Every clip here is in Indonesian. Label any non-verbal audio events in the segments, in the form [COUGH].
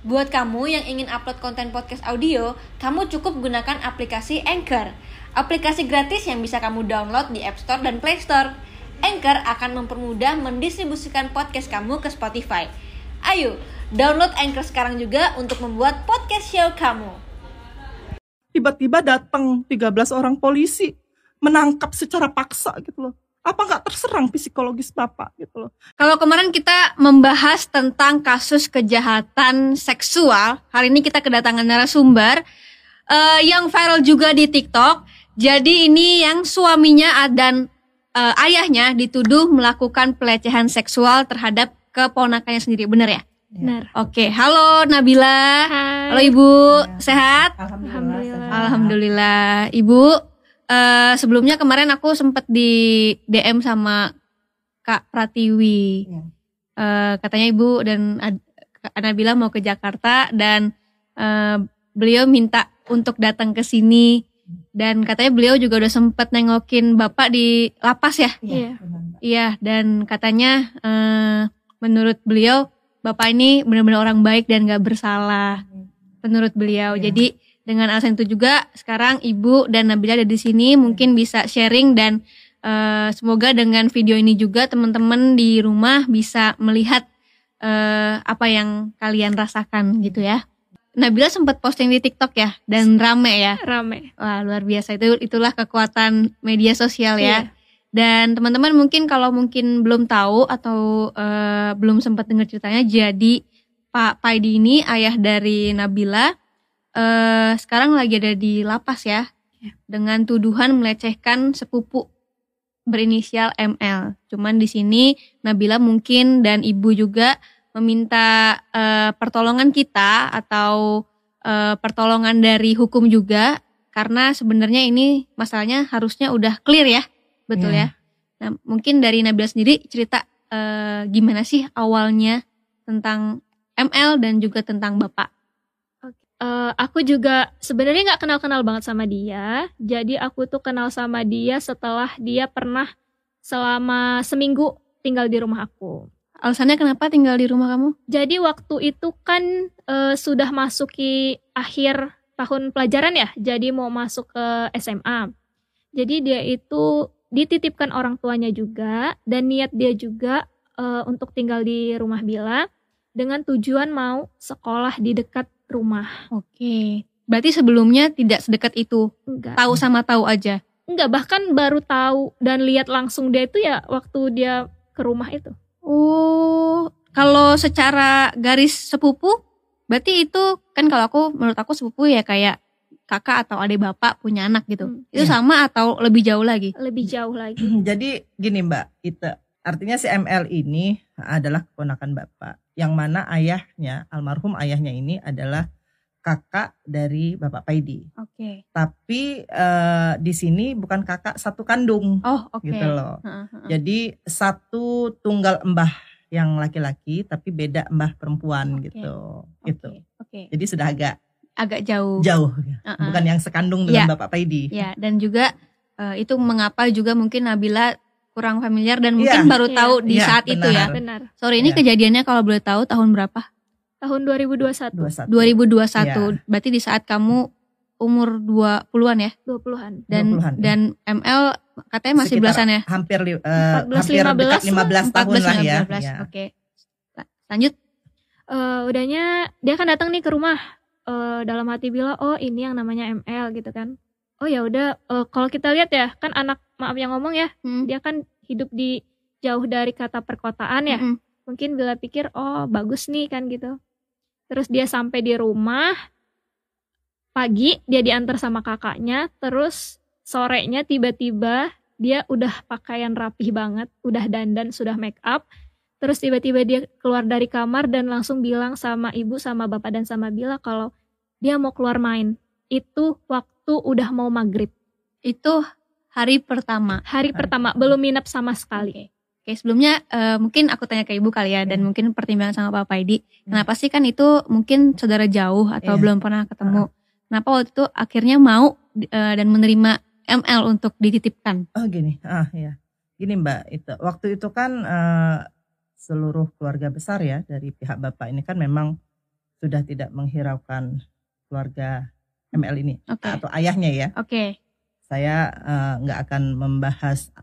Buat kamu yang ingin upload konten podcast audio, kamu cukup gunakan aplikasi Anchor. Aplikasi gratis yang bisa kamu download di App Store dan Play Store. Anchor akan mempermudah mendistribusikan podcast kamu ke Spotify. Ayo, download Anchor sekarang juga untuk membuat podcast show kamu. Tiba-tiba datang 13 orang polisi menangkap secara paksa gitu loh apa nggak terserang psikologis bapak gitu loh. Kalau kemarin kita membahas tentang kasus kejahatan seksual, hari ini kita kedatangan narasumber uh, yang viral juga di TikTok. Jadi ini yang suaminya dan uh, ayahnya dituduh melakukan pelecehan seksual terhadap keponakannya sendiri, benar ya? Benar. Oke, halo Nabila. Hai. Halo Ibu, ya. sehat? Alhamdulillah. Alhamdulillah. Ibu, uh, sebelumnya kemarin aku sempet di DM sama Kak Pratiwi. Ya. Uh, katanya Ibu dan Nabila mau ke Jakarta dan uh, beliau minta untuk datang ke sini dan katanya beliau juga udah sempet nengokin Bapak di lapas ya. Iya. Iya dan katanya uh, menurut beliau Bapak ini benar-benar orang baik dan gak bersalah. Menurut beliau. Ya. Jadi dengan alasan itu juga sekarang Ibu dan Nabila ada di sini mungkin bisa sharing dan uh, semoga dengan video ini juga teman-teman di rumah bisa melihat uh, apa yang kalian rasakan gitu ya. Nabila sempat posting di TikTok ya dan rame ya. Rame. Wah, luar biasa itu itulah kekuatan media sosial ya. Iya. Dan teman-teman mungkin kalau mungkin belum tahu atau uh, belum sempat dengar ceritanya jadi Pak Paidi ini ayah dari Nabila uh, sekarang lagi ada di lapas ya, ya dengan tuduhan melecehkan sepupu berinisial ML. Cuman di sini Nabila mungkin dan ibu juga meminta uh, pertolongan kita atau uh, pertolongan dari hukum juga karena sebenarnya ini masalahnya harusnya udah clear ya, betul yeah. ya. Nah mungkin dari Nabila sendiri cerita uh, gimana sih awalnya tentang ML dan juga tentang bapak uh, aku juga sebenarnya nggak kenal-kenal banget sama dia. Jadi aku tuh kenal sama dia setelah dia pernah selama seminggu tinggal di rumah aku. Alasannya kenapa tinggal di rumah kamu? Jadi waktu itu kan uh, sudah masuki akhir tahun pelajaran ya, jadi mau masuk ke SMA. Jadi dia itu dititipkan orang tuanya juga dan niat dia juga uh, untuk tinggal di rumah Bila dengan tujuan mau sekolah di dekat rumah. Oke. Berarti sebelumnya tidak sedekat itu. Enggak. Tahu sama tahu aja. Enggak, bahkan baru tahu dan lihat langsung dia itu ya waktu dia ke rumah itu. Oh, kalau secara garis sepupu berarti itu kan kalau aku menurut aku sepupu ya kayak kakak atau adik bapak punya anak gitu. Hmm. Itu ya. sama atau lebih jauh lagi? Lebih jauh lagi. [CLEARS THROAT] Jadi gini Mbak, itu artinya si ML ini adalah keponakan bapak yang mana ayahnya almarhum ayahnya ini adalah kakak dari Bapak Paidi. Oke. Okay. Tapi uh, di sini bukan kakak satu kandung. Oh, oke. Okay. Gitu loh. Uh, uh, Jadi satu tunggal embah yang laki-laki tapi beda embah perempuan okay. gitu. Okay. Gitu. Oke. Okay. Jadi sudah agak agak jauh. Jauh. Uh, uh. Bukan yang sekandung dengan yeah. Bapak Paidi. Ya, dan juga uh, itu mengapa juga mungkin Nabila kurang familiar dan mungkin yeah. baru yeah. tahu di yeah, saat benar. itu ya. Benar. Sorry ini yeah. kejadiannya kalau boleh tahu tahun berapa? Tahun 2021. 21. 2021. Yeah. Berarti di saat kamu umur 20-an ya? 20-an. Dan 20 dan ML katanya masih Sekitar belasan ya? Hampir uh, 14, hampir 15, dekat 15 tahun 14, lah ya. 15. ya. Oke. Okay. Lanjut. Uh, udahnya dia kan datang nih ke rumah. Uh, dalam hati bilang, "Oh, ini yang namanya ML" gitu kan oh ya udah uh, kalau kita lihat ya kan anak maaf yang ngomong ya hmm. dia kan hidup di jauh dari kata perkotaan ya hmm. mungkin bila pikir oh bagus nih kan gitu terus dia sampai di rumah pagi dia diantar sama kakaknya terus sorenya tiba-tiba dia udah pakaian rapih banget udah dandan sudah make up terus tiba-tiba dia keluar dari kamar dan langsung bilang sama ibu sama bapak dan sama Bila kalau dia mau keluar main itu waktu udah mau maghrib. Itu hari pertama. Hari, hari pertama, belum minap sama sekali. Oke, sebelumnya uh, mungkin aku tanya ke ibu kali ya, dan hmm. mungkin pertimbangan sama Pak Paidi. Hmm. Kenapa sih kan itu mungkin saudara jauh atau yeah. belum pernah ketemu? Uh. Kenapa waktu itu akhirnya mau uh, dan menerima ML untuk dititipkan? Oh gini, ah ya, gini Mbak itu waktu itu kan uh, seluruh keluarga besar ya dari pihak bapak ini kan memang sudah tidak menghiraukan keluarga ML ini okay. atau ayahnya ya. Oke. Okay. Saya eh, nggak uh, akan membahas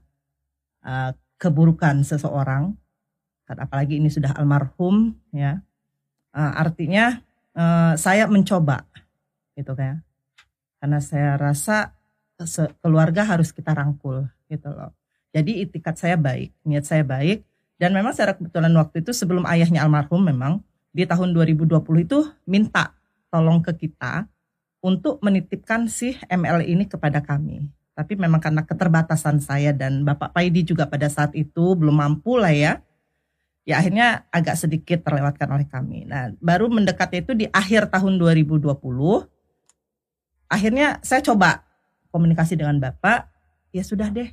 uh, keburukan seseorang, apalagi ini sudah almarhum ya. Uh, artinya uh, saya mencoba, gitu kan? Karena saya rasa keluarga harus kita rangkul, gitu loh. Jadi itikat saya baik, niat saya baik, dan memang secara kebetulan waktu itu sebelum ayahnya almarhum memang di tahun 2020 itu minta tolong ke kita untuk menitipkan si ML ini kepada kami. Tapi memang karena keterbatasan saya dan Bapak Paidi juga pada saat itu belum mampu lah ya. Ya akhirnya agak sedikit terlewatkan oleh kami. Nah baru mendekatnya itu di akhir tahun 2020. Akhirnya saya coba komunikasi dengan Bapak. Ya sudah deh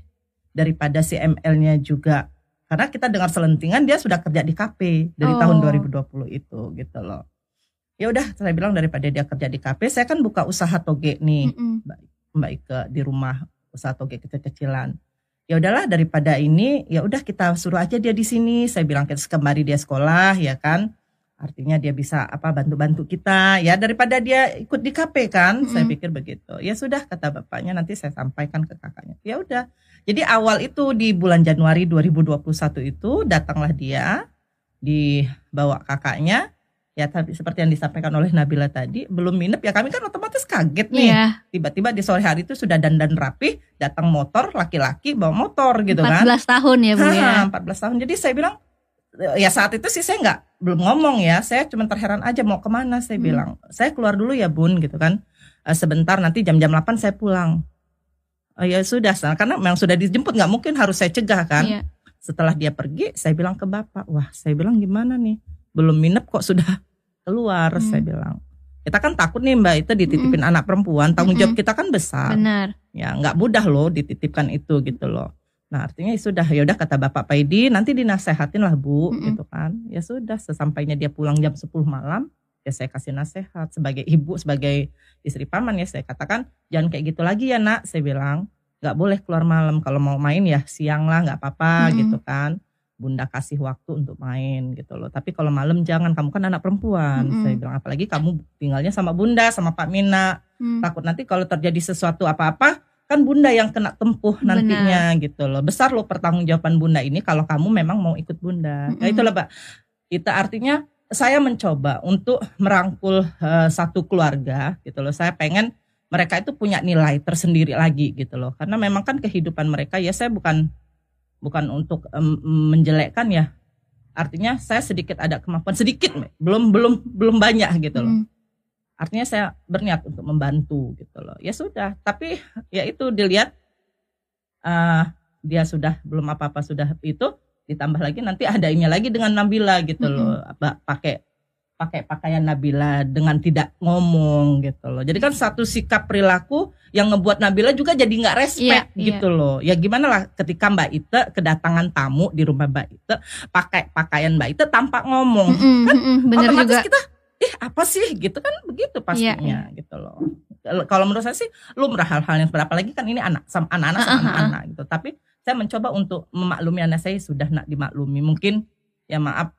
daripada si ML-nya juga karena kita dengar selentingan dia sudah kerja di KP dari oh. tahun 2020 itu gitu loh ya udah saya bilang daripada dia kerja di kafe saya kan buka usaha toge nih. Mm mbak mbak Ike di rumah usaha toge kecil-kecilan. Ya udahlah daripada ini ya udah kita suruh aja dia di sini. Saya bilang kita kembali dia sekolah ya kan. Artinya dia bisa apa bantu-bantu kita. Ya daripada dia ikut di KP kan mm saya pikir begitu. Ya sudah kata bapaknya nanti saya sampaikan ke kakaknya. Ya udah. Jadi awal itu di bulan Januari 2021 itu datanglah dia dibawa kakaknya ya tapi seperti yang disampaikan oleh Nabila tadi belum minep ya kami kan otomatis kaget nih. Yeah. tiba-tiba di sore hari itu sudah dandan rapi datang motor laki-laki bawa motor gitu 14 kan 14 tahun ya Bu ya? 14 tahun. Jadi saya bilang ya saat itu sih saya nggak belum ngomong ya. Saya cuma terheran aja mau ke mana saya hmm. bilang. Saya keluar dulu ya bun gitu kan. Uh, sebentar nanti jam-jam 8 saya pulang. Uh, ya sudah karena memang sudah dijemput nggak mungkin harus saya cegah kan. Yeah. setelah dia pergi saya bilang ke bapak wah saya bilang gimana nih belum minep kok sudah [LAUGHS] keluar hmm. saya bilang kita kan takut nih mbak itu dititipin hmm. anak perempuan tanggung jawab hmm. kita kan besar benar ya nggak mudah loh dititipkan itu gitu loh nah artinya ya sudah ya udah kata bapak Paidi nanti dinasehatin lah bu hmm. gitu kan ya sudah sesampainya dia pulang jam 10 malam ya saya kasih nasihat sebagai ibu sebagai istri paman ya saya katakan jangan kayak gitu lagi ya nak saya bilang nggak boleh keluar malam kalau mau main ya siang lah nggak apa-apa hmm. gitu kan bunda kasih waktu untuk main gitu loh. Tapi kalau malam jangan, kamu kan anak perempuan. Mm -hmm. Saya bilang apalagi kamu tinggalnya sama bunda, sama Pak Mina. Mm. Takut nanti kalau terjadi sesuatu apa-apa, kan bunda yang kena tempuh nantinya Benar. gitu loh. Besar loh pertanggungjawaban bunda ini kalau kamu memang mau ikut bunda. Mm -hmm. Nah itulah Pak. Itu artinya saya mencoba untuk merangkul uh, satu keluarga gitu loh. Saya pengen mereka itu punya nilai tersendiri lagi gitu loh. Karena memang kan kehidupan mereka ya saya bukan bukan untuk um, menjelekkan ya. Artinya saya sedikit ada kemampuan sedikit belum belum belum banyak gitu loh. Hmm. artinya saya berniat untuk membantu gitu loh. Ya sudah tapi ya itu dilihat uh, dia sudah belum apa apa sudah itu ditambah lagi nanti ada ini lagi dengan Nabila gitu hmm. loh. Pakai pakai pakaian Nabila dengan tidak ngomong gitu loh. Jadi kan satu sikap perilaku yang ngebuat Nabila juga jadi nggak respect yeah, gitu yeah. loh. Ya gimana lah ketika Mbak Ite kedatangan tamu di rumah Mbak Ite pakai pakaian Mbak Ite tanpa ngomong mm -hmm, kan mm -hmm, otomatis juga. kita ih apa sih gitu kan begitu pastinya yeah, yeah. gitu loh. Kalau menurut saya sih lumrah hal-hal yang seperti apalagi kan ini anak sama anak-anak sama anak-anak gitu. Tapi saya mencoba untuk memaklumi anak saya sudah nak dimaklumi. Mungkin ya maaf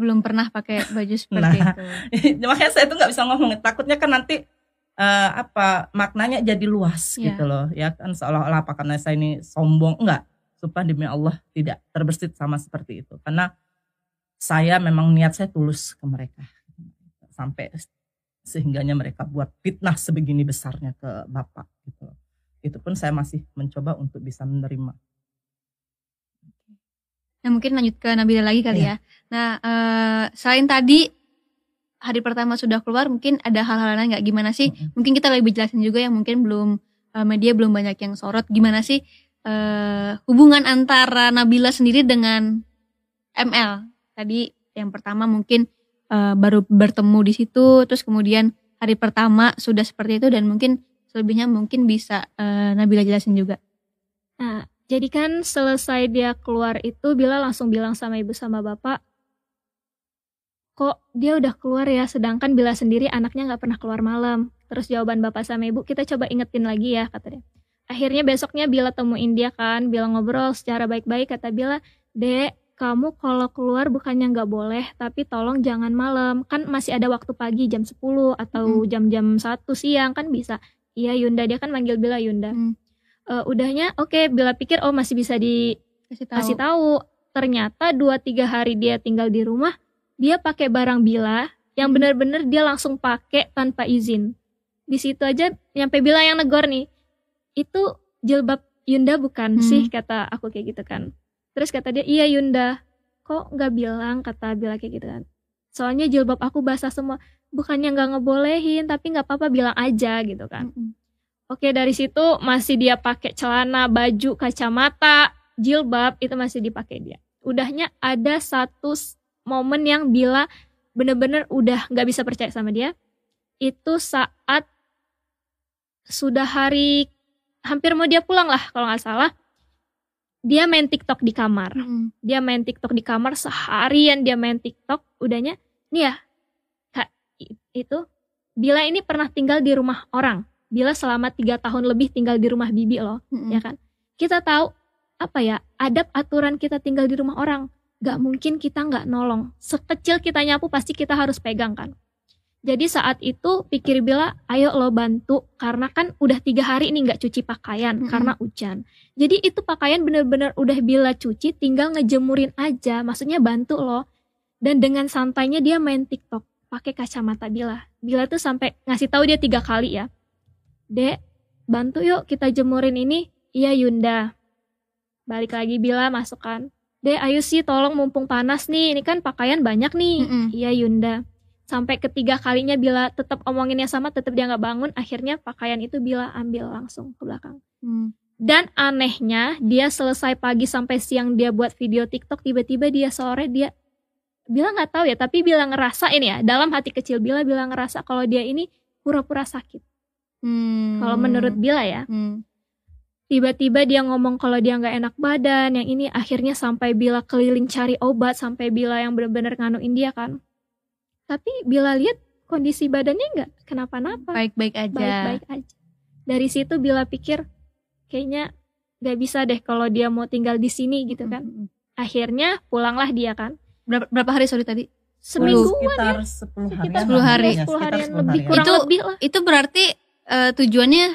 belum pernah pakai baju seperti nah, itu. [LAUGHS] makanya saya tuh nggak bisa ngomong. Takutnya kan nanti uh, apa maknanya jadi luas yeah. gitu loh. Ya kan seolah-olah apa karena saya ini sombong enggak. Supaya demi Allah tidak terbersit sama seperti itu. Karena saya memang niat saya tulus ke mereka. Sampai sehingganya mereka buat fitnah sebegini besarnya ke Bapak gitu loh. Itu pun saya masih mencoba untuk bisa menerima. Nah mungkin lanjut ke Nabila lagi kali yeah. ya. Nah uh, selain tadi hari pertama sudah keluar, mungkin ada hal-hal lain nggak gimana sih? Mm-hmm. Mungkin kita lebih jelasin juga yang mungkin belum uh, media belum banyak yang sorot. Gimana sih uh, hubungan antara Nabila sendiri dengan ML? Tadi yang pertama mungkin uh, baru bertemu di situ, terus kemudian hari pertama sudah seperti itu dan mungkin selebihnya mungkin bisa uh, Nabila jelasin juga. Nah, jadi kan selesai dia keluar itu Bila langsung bilang sama ibu sama bapak, kok dia udah keluar ya, sedangkan Bila sendiri anaknya nggak pernah keluar malam. Terus jawaban bapak sama ibu, kita coba ingetin lagi ya, kata dia. Akhirnya besoknya Bila temuin dia kan, Bila ngobrol secara baik-baik, kata Bila, Dek, kamu kalau keluar bukannya nggak boleh tapi tolong jangan malam kan masih ada waktu pagi jam 10 atau jam-jam satu siang kan bisa iya Yunda dia kan manggil Bila Yunda hmm. Uh, udahnya oke okay, Bila pikir oh masih bisa dikasih tahu. kasih tahu. Ternyata dua tiga hari dia tinggal di rumah dia pakai barang Bila yang benar-benar dia langsung pakai tanpa izin. Di situ aja nyampe Bila yang negor nih. Itu jilbab Yunda bukan hmm. sih kata aku kayak gitu kan. Terus kata dia iya Yunda. Kok nggak bilang? kata Bila kayak gitu kan. Soalnya jilbab aku basah semua. Bukannya nggak ngebolehin tapi nggak apa-apa bilang aja gitu kan. Hmm. Oke dari situ masih dia pakai celana baju kacamata jilbab itu masih dipakai dia. Udahnya ada satu momen yang Bila bener-bener udah nggak bisa percaya sama dia itu saat sudah hari hampir mau dia pulang lah kalau nggak salah dia main TikTok di kamar. Hmm. dia main TikTok di kamar seharian dia main TikTok udahnya nih ya kak itu Bila ini pernah tinggal di rumah orang Bila selama tiga tahun lebih tinggal di rumah bibi loh hmm. ya kan kita tahu apa ya adab aturan kita tinggal di rumah orang gak mungkin kita nggak nolong sekecil kita nyapu pasti kita harus pegang kan jadi saat itu pikir Bila, ayo lo bantu karena kan udah tiga hari ini nggak cuci pakaian mm -hmm. karena hujan. Jadi itu pakaian bener-bener udah Bila cuci, tinggal ngejemurin aja, maksudnya bantu lo. Dan dengan santainya dia main TikTok pakai kacamata Bila. Bila tuh sampai ngasih tahu dia tiga kali ya, Dek, bantu yuk kita jemurin ini. Iya Yunda. Balik lagi Bila masukkan. Dek, ayo sih tolong mumpung panas nih, ini kan pakaian banyak nih. Mm -hmm. Iya Yunda sampai ketiga kalinya bila tetap omonginnya sama tetap dia nggak bangun akhirnya pakaian itu bila ambil langsung ke belakang hmm. dan anehnya dia selesai pagi sampai siang dia buat video TikTok tiba-tiba dia sore dia bila nggak tahu ya tapi bila ngerasa ini ya dalam hati kecil bila bila ngerasa kalau dia ini pura-pura sakit hmm. kalau menurut bila ya. Hmm. tiba-tiba dia ngomong kalau dia nggak enak badan yang ini akhirnya sampai bila keliling cari obat sampai bila yang benar-benar nganuin dia kan. Tapi bila lihat kondisi badannya nggak kenapa-napa. Baik-baik aja. Baik-baik aja. Dari situ bila pikir kayaknya nggak bisa deh kalau dia mau tinggal di sini gitu kan. Mm-hmm. akhirnya pulanglah dia kan. Berapa, berapa hari sorry tadi? Seminggu sekitar sepuluh hari sepuluh hari sepuluh harian lebih kurang itu, lebih lah. itu berarti uh, tujuannya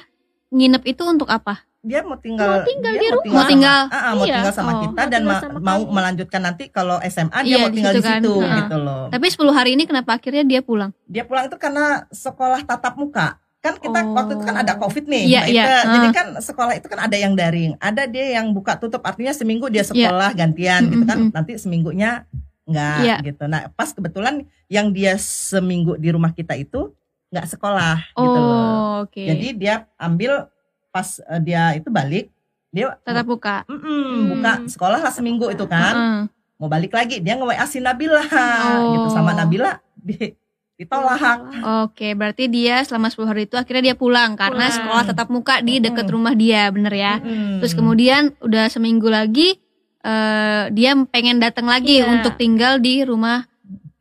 nginep itu untuk apa dia mau tinggal mau tinggal dia di mau rumah mau tinggal ah, ah, mau iya. tinggal sama oh, kita dan ma sama mau kami. melanjutkan nanti kalau SMA dia Iya, mau di tinggal situ di kan. situ Nah. gitu loh. tapi 10 hari ini kenapa akhirnya dia pulang Dia pulang itu karena sekolah tatap muka. Kan kita Oh. waktu itu kan ada Covid nih. Iya, Mbak iya. Ika. Ah. Jadi kan sekolah itu kan ada yang daring, ada dia yang buka tutup artinya seminggu dia sekolah gantian gitu kan. Mm-mm. Nanti seminggunya enggak Iya. gitu. Nah, pas kebetulan yang dia seminggu di rumah kita itu nggak sekolah oh gitu loh. oke Jadi dia ambil pas eh, dia itu balik dia tatap muka Mm-mm, buka sekolah lah seminggu itu kan Heeh. mau balik lagi dia nge WA si Nabila Oh. gitu sama Nabila di, ditolak Oke, berarti dia selama 10 hari itu akhirnya dia pulang karena Pulang. sekolah tetap muka di dekat Mm-mm. rumah dia, bener ya. Mm-mm. Terus kemudian udah seminggu lagi eh dia pengen datang lagi Iya. untuk tinggal di rumah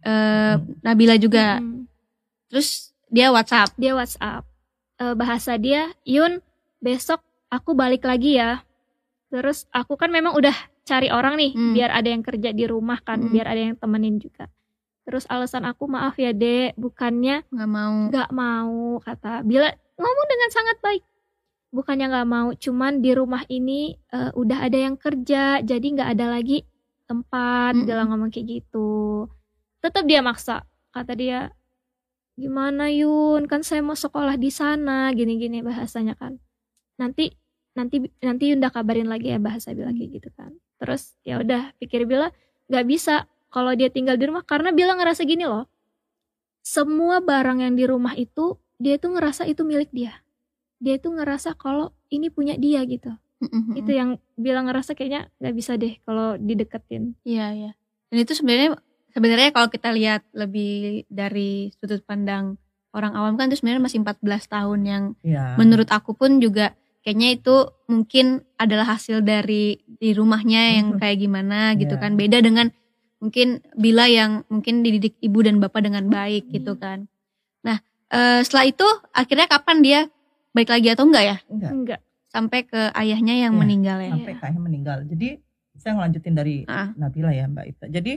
eh Nabila juga. Mm. Terus dia WhatsApp. dia WhatsApp Eh, bahasa dia Yun besok aku balik lagi ya terus aku kan memang udah cari orang nih Hmm. biar ada yang kerja di rumah kan Hmm. biar ada yang temenin juga terus alasan aku maaf ya dek bukannya nggak mau. nggak mau kata Bila ngomong dengan sangat baik bukannya nggak mau cuman di rumah ini eh, udah ada yang kerja jadi nggak ada lagi tempat Mm-mm. Bila ngomong kayak gitu tetap dia maksa kata dia gimana Yun? Kan saya mau sekolah di sana gini-gini bahasanya kan. Nanti nanti nanti Yunda kabarin lagi ya bahasa Bila kayak gitu kan. Terus ya udah pikir Bila nggak bisa kalau dia tinggal di rumah karena Bila ngerasa gini loh. Semua barang yang di rumah itu dia tuh ngerasa itu milik dia. Dia tuh ngerasa kalau ini punya dia gitu. Itu yang bilang ngerasa kayaknya nggak bisa deh kalau dideketin. Iya, iya. Dan itu sebenarnya sebenarnya kalau kita lihat lebih dari sudut pandang orang awam kan itu sebenarnya masih 14 tahun yang Iya. menurut aku pun juga kayaknya itu mungkin adalah hasil dari di rumahnya yang kayak gimana gitu Iya. kan. Beda dengan mungkin Bila yang mungkin dididik ibu dan bapak dengan baik gitu Hmm. kan. Nah, eh, setelah itu akhirnya kapan dia balik lagi atau enggak ya? Enggak. enggak Sampai ke ayahnya yang Iya. meninggal ya. sampai kayaknya meninggal. Jadi saya ngelanjutin dari uh. Nabila ya Mbak Ita. Jadi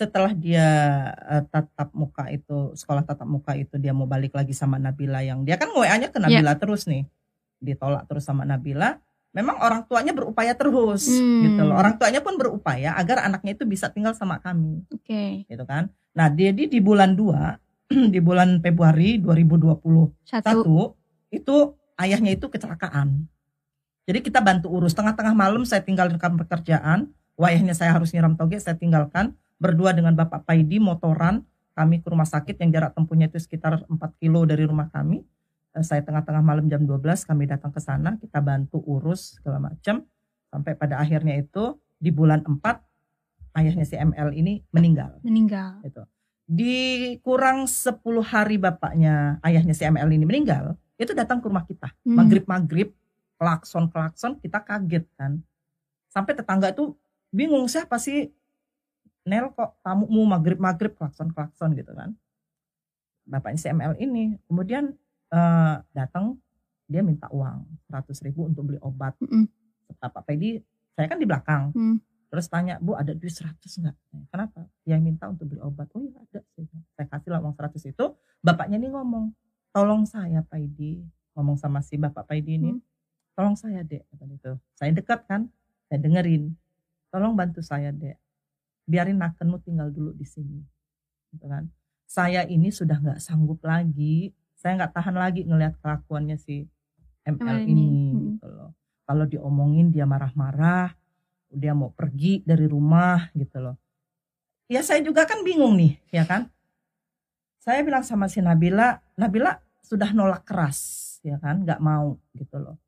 setelah dia uh, tatap muka itu sekolah tatap muka itu dia mau balik lagi sama Nabila yang dia kan WA-nya ke Nabila yeah. terus nih. Ditolak terus sama Nabila. Memang orang tuanya berupaya terus hmm. gitu loh. Orang tuanya pun berupaya agar anaknya itu bisa tinggal sama kami. Oke. Okay. Gitu kan. Nah, jadi di bulan 2 [CLEARS THROAT] di bulan Februari 2021 Satu. itu ayahnya itu kecelakaan. Jadi kita bantu urus. Tengah-tengah malam saya tinggalkan pekerjaan. Wayahnya saya harus nyiram toge, saya tinggalkan. Berdua dengan Bapak Paidi motoran. Kami ke rumah sakit yang jarak tempuhnya itu sekitar 4 kilo dari rumah kami. Eh, saya tengah-tengah malam jam 12 kami datang ke sana. Kita bantu urus segala macam. Sampai pada akhirnya itu di bulan 4 ayahnya si ML ini meninggal. Meninggal. Itu. Di kurang 10 hari bapaknya ayahnya si ML ini meninggal, itu datang ke rumah kita. Hmm. Maghrib-maghrib klakson-klakson kita kaget kan. Sampai tetangga itu bingung siapa sih Nel kok tamumu maghrib-maghrib klakson-klakson gitu kan. Bapaknya CML ini kemudian uh, datang dia minta uang 100 ribu untuk beli obat. Mm -mm. Pak Pedi, saya kan di belakang. Mm. Terus tanya, Bu ada duit 100 enggak? Kenapa? Dia minta untuk beli obat. Oh iya ada. Saya kasih lah uang 100 itu. Bapaknya ini ngomong, tolong saya Pak Edi. Ngomong sama si Bapak Pak Edi ini. Mm tolong saya dek kata itu saya dekat kan saya dengerin tolong bantu saya dek biarin nakenmu tinggal dulu di sini. Gitu kan. Saya ini sudah nggak sanggup lagi. Saya nggak tahan lagi ngelihat kelakuannya si ML ini, ini. Hmm. gitu loh. Kalau diomongin dia marah-marah dia mau pergi dari rumah. Gitu loh. Ya saya juga kan bingung nih ya kan. Saya bilang sama si Nabila Nabila sudah nolak keras ya kan nggak mau. Gitu loh.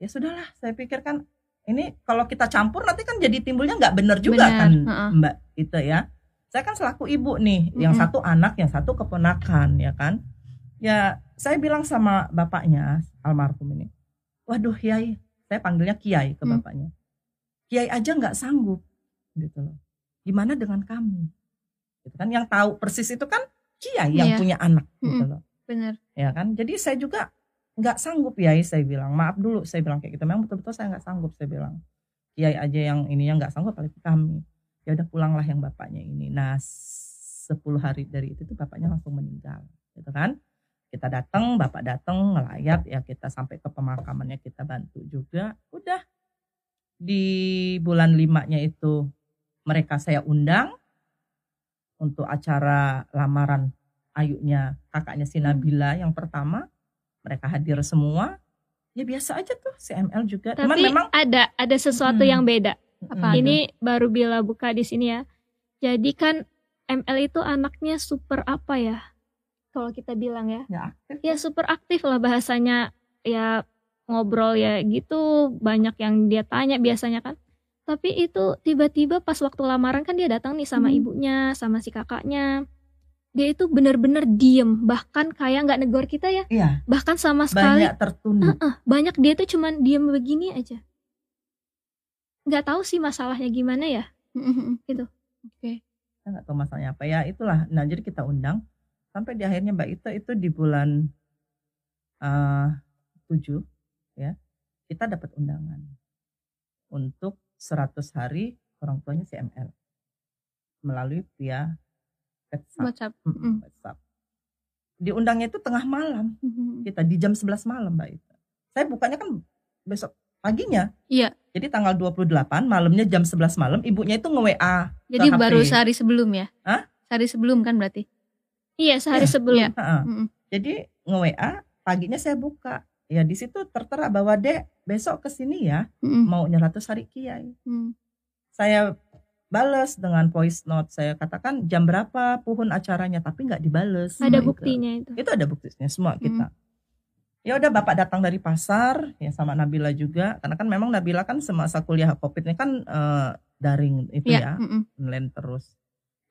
Ya sudahlah saya pikirkan ini kalau kita campur nanti kan jadi timbulnya nggak benar juga bener. kan uh-uh. mbak itu ya saya kan selaku ibu nih uh-huh. yang satu anak yang satu keponakan ya kan ya saya bilang sama bapaknya almarhum ini waduh kiai saya panggilnya kiai ke bapaknya kiai aja nggak sanggup gitu loh gimana dengan kami gitu kan yang tahu persis itu kan kiai yang yeah. punya anak gitu loh benar ya kan jadi saya juga nggak sanggup ya saya bilang. Maaf dulu saya bilang kayak gitu. Memang betul-betul saya nggak sanggup saya bilang. Kiai aja yang ini yang nggak sanggup apalagi kami. Ya udah pulanglah yang bapaknya ini. Nah 10 hari dari itu tuh bapaknya langsung meninggal gitu kan? Kita datang bapak datang ngelayat ya kita sampai ke pemakamannya kita bantu juga. Udah. Di bulan limanya itu mereka saya undang untuk acara lamaran ayunya kakaknya si hmm. Yang pertama mereka hadir semua ya biasa aja tuh CML juga. Tapi Cuman memang ada ada sesuatu hmm. yang beda. Apa ini itu? baru bila buka di sini ya. Jadi kan ML itu anaknya super apa ya? Kalau kita bilang ya. Ya, aktif. ya super aktif lah bahasanya. Ya ngobrol ya gitu. Banyak yang dia tanya biasanya kan. Tapi itu tiba-tiba pas waktu lamaran kan dia datang nih sama hmm. ibunya sama si kakaknya dia itu benar-benar diem. Bahkan kayak nggak negor kita ya. Iya. bahkan sama sekali. Banyak tertunduk. Uh -uh, banyak dia tuh cuman diem begini aja. Nggak tahu sih masalahnya gimana ya. Gitu. Oke. Okay. saya nggak tahu masalahnya apa. Ya itulah. Nah jadi kita undang. Sampai di akhirnya mbak Ita itu di bulan uh, ya kita dapat undangan untuk 100 hari orang tuanya CML melalui via WhatsApp. WhatsApp. Mm WhatsApp. Diundangnya itu tengah malam. Mm-hmm. Kita di jam 11 malam, Mbak Ita. Saya bukanya kan besok paginya. Iya. Jadi tanggal 28 malamnya jam 11 malam ibunya itu nge-WA. Jadi baru sehari sebelum ya? Hah? Sehari sebelum kan berarti? Iya, sehari ya. sebelum. Ya. Mm-hmm. Jadi nge-WA, paginya saya buka. Ya di situ tertera bahwa Dek besok ke sini ya, mm-hmm. mau 100 hari kiai. Mm. Saya balas dengan voice note. Saya katakan jam berapa pohon acaranya? Tapi nggak dibales. Ada gitu. buktinya itu. Itu ada buktinya semua kita. Hmm. ya udah bapak datang dari pasar ya sama Nabila juga. Karena kan memang Nabila kan semasa kuliah covid ini kan uh, daring itu ya, ya mm online terus.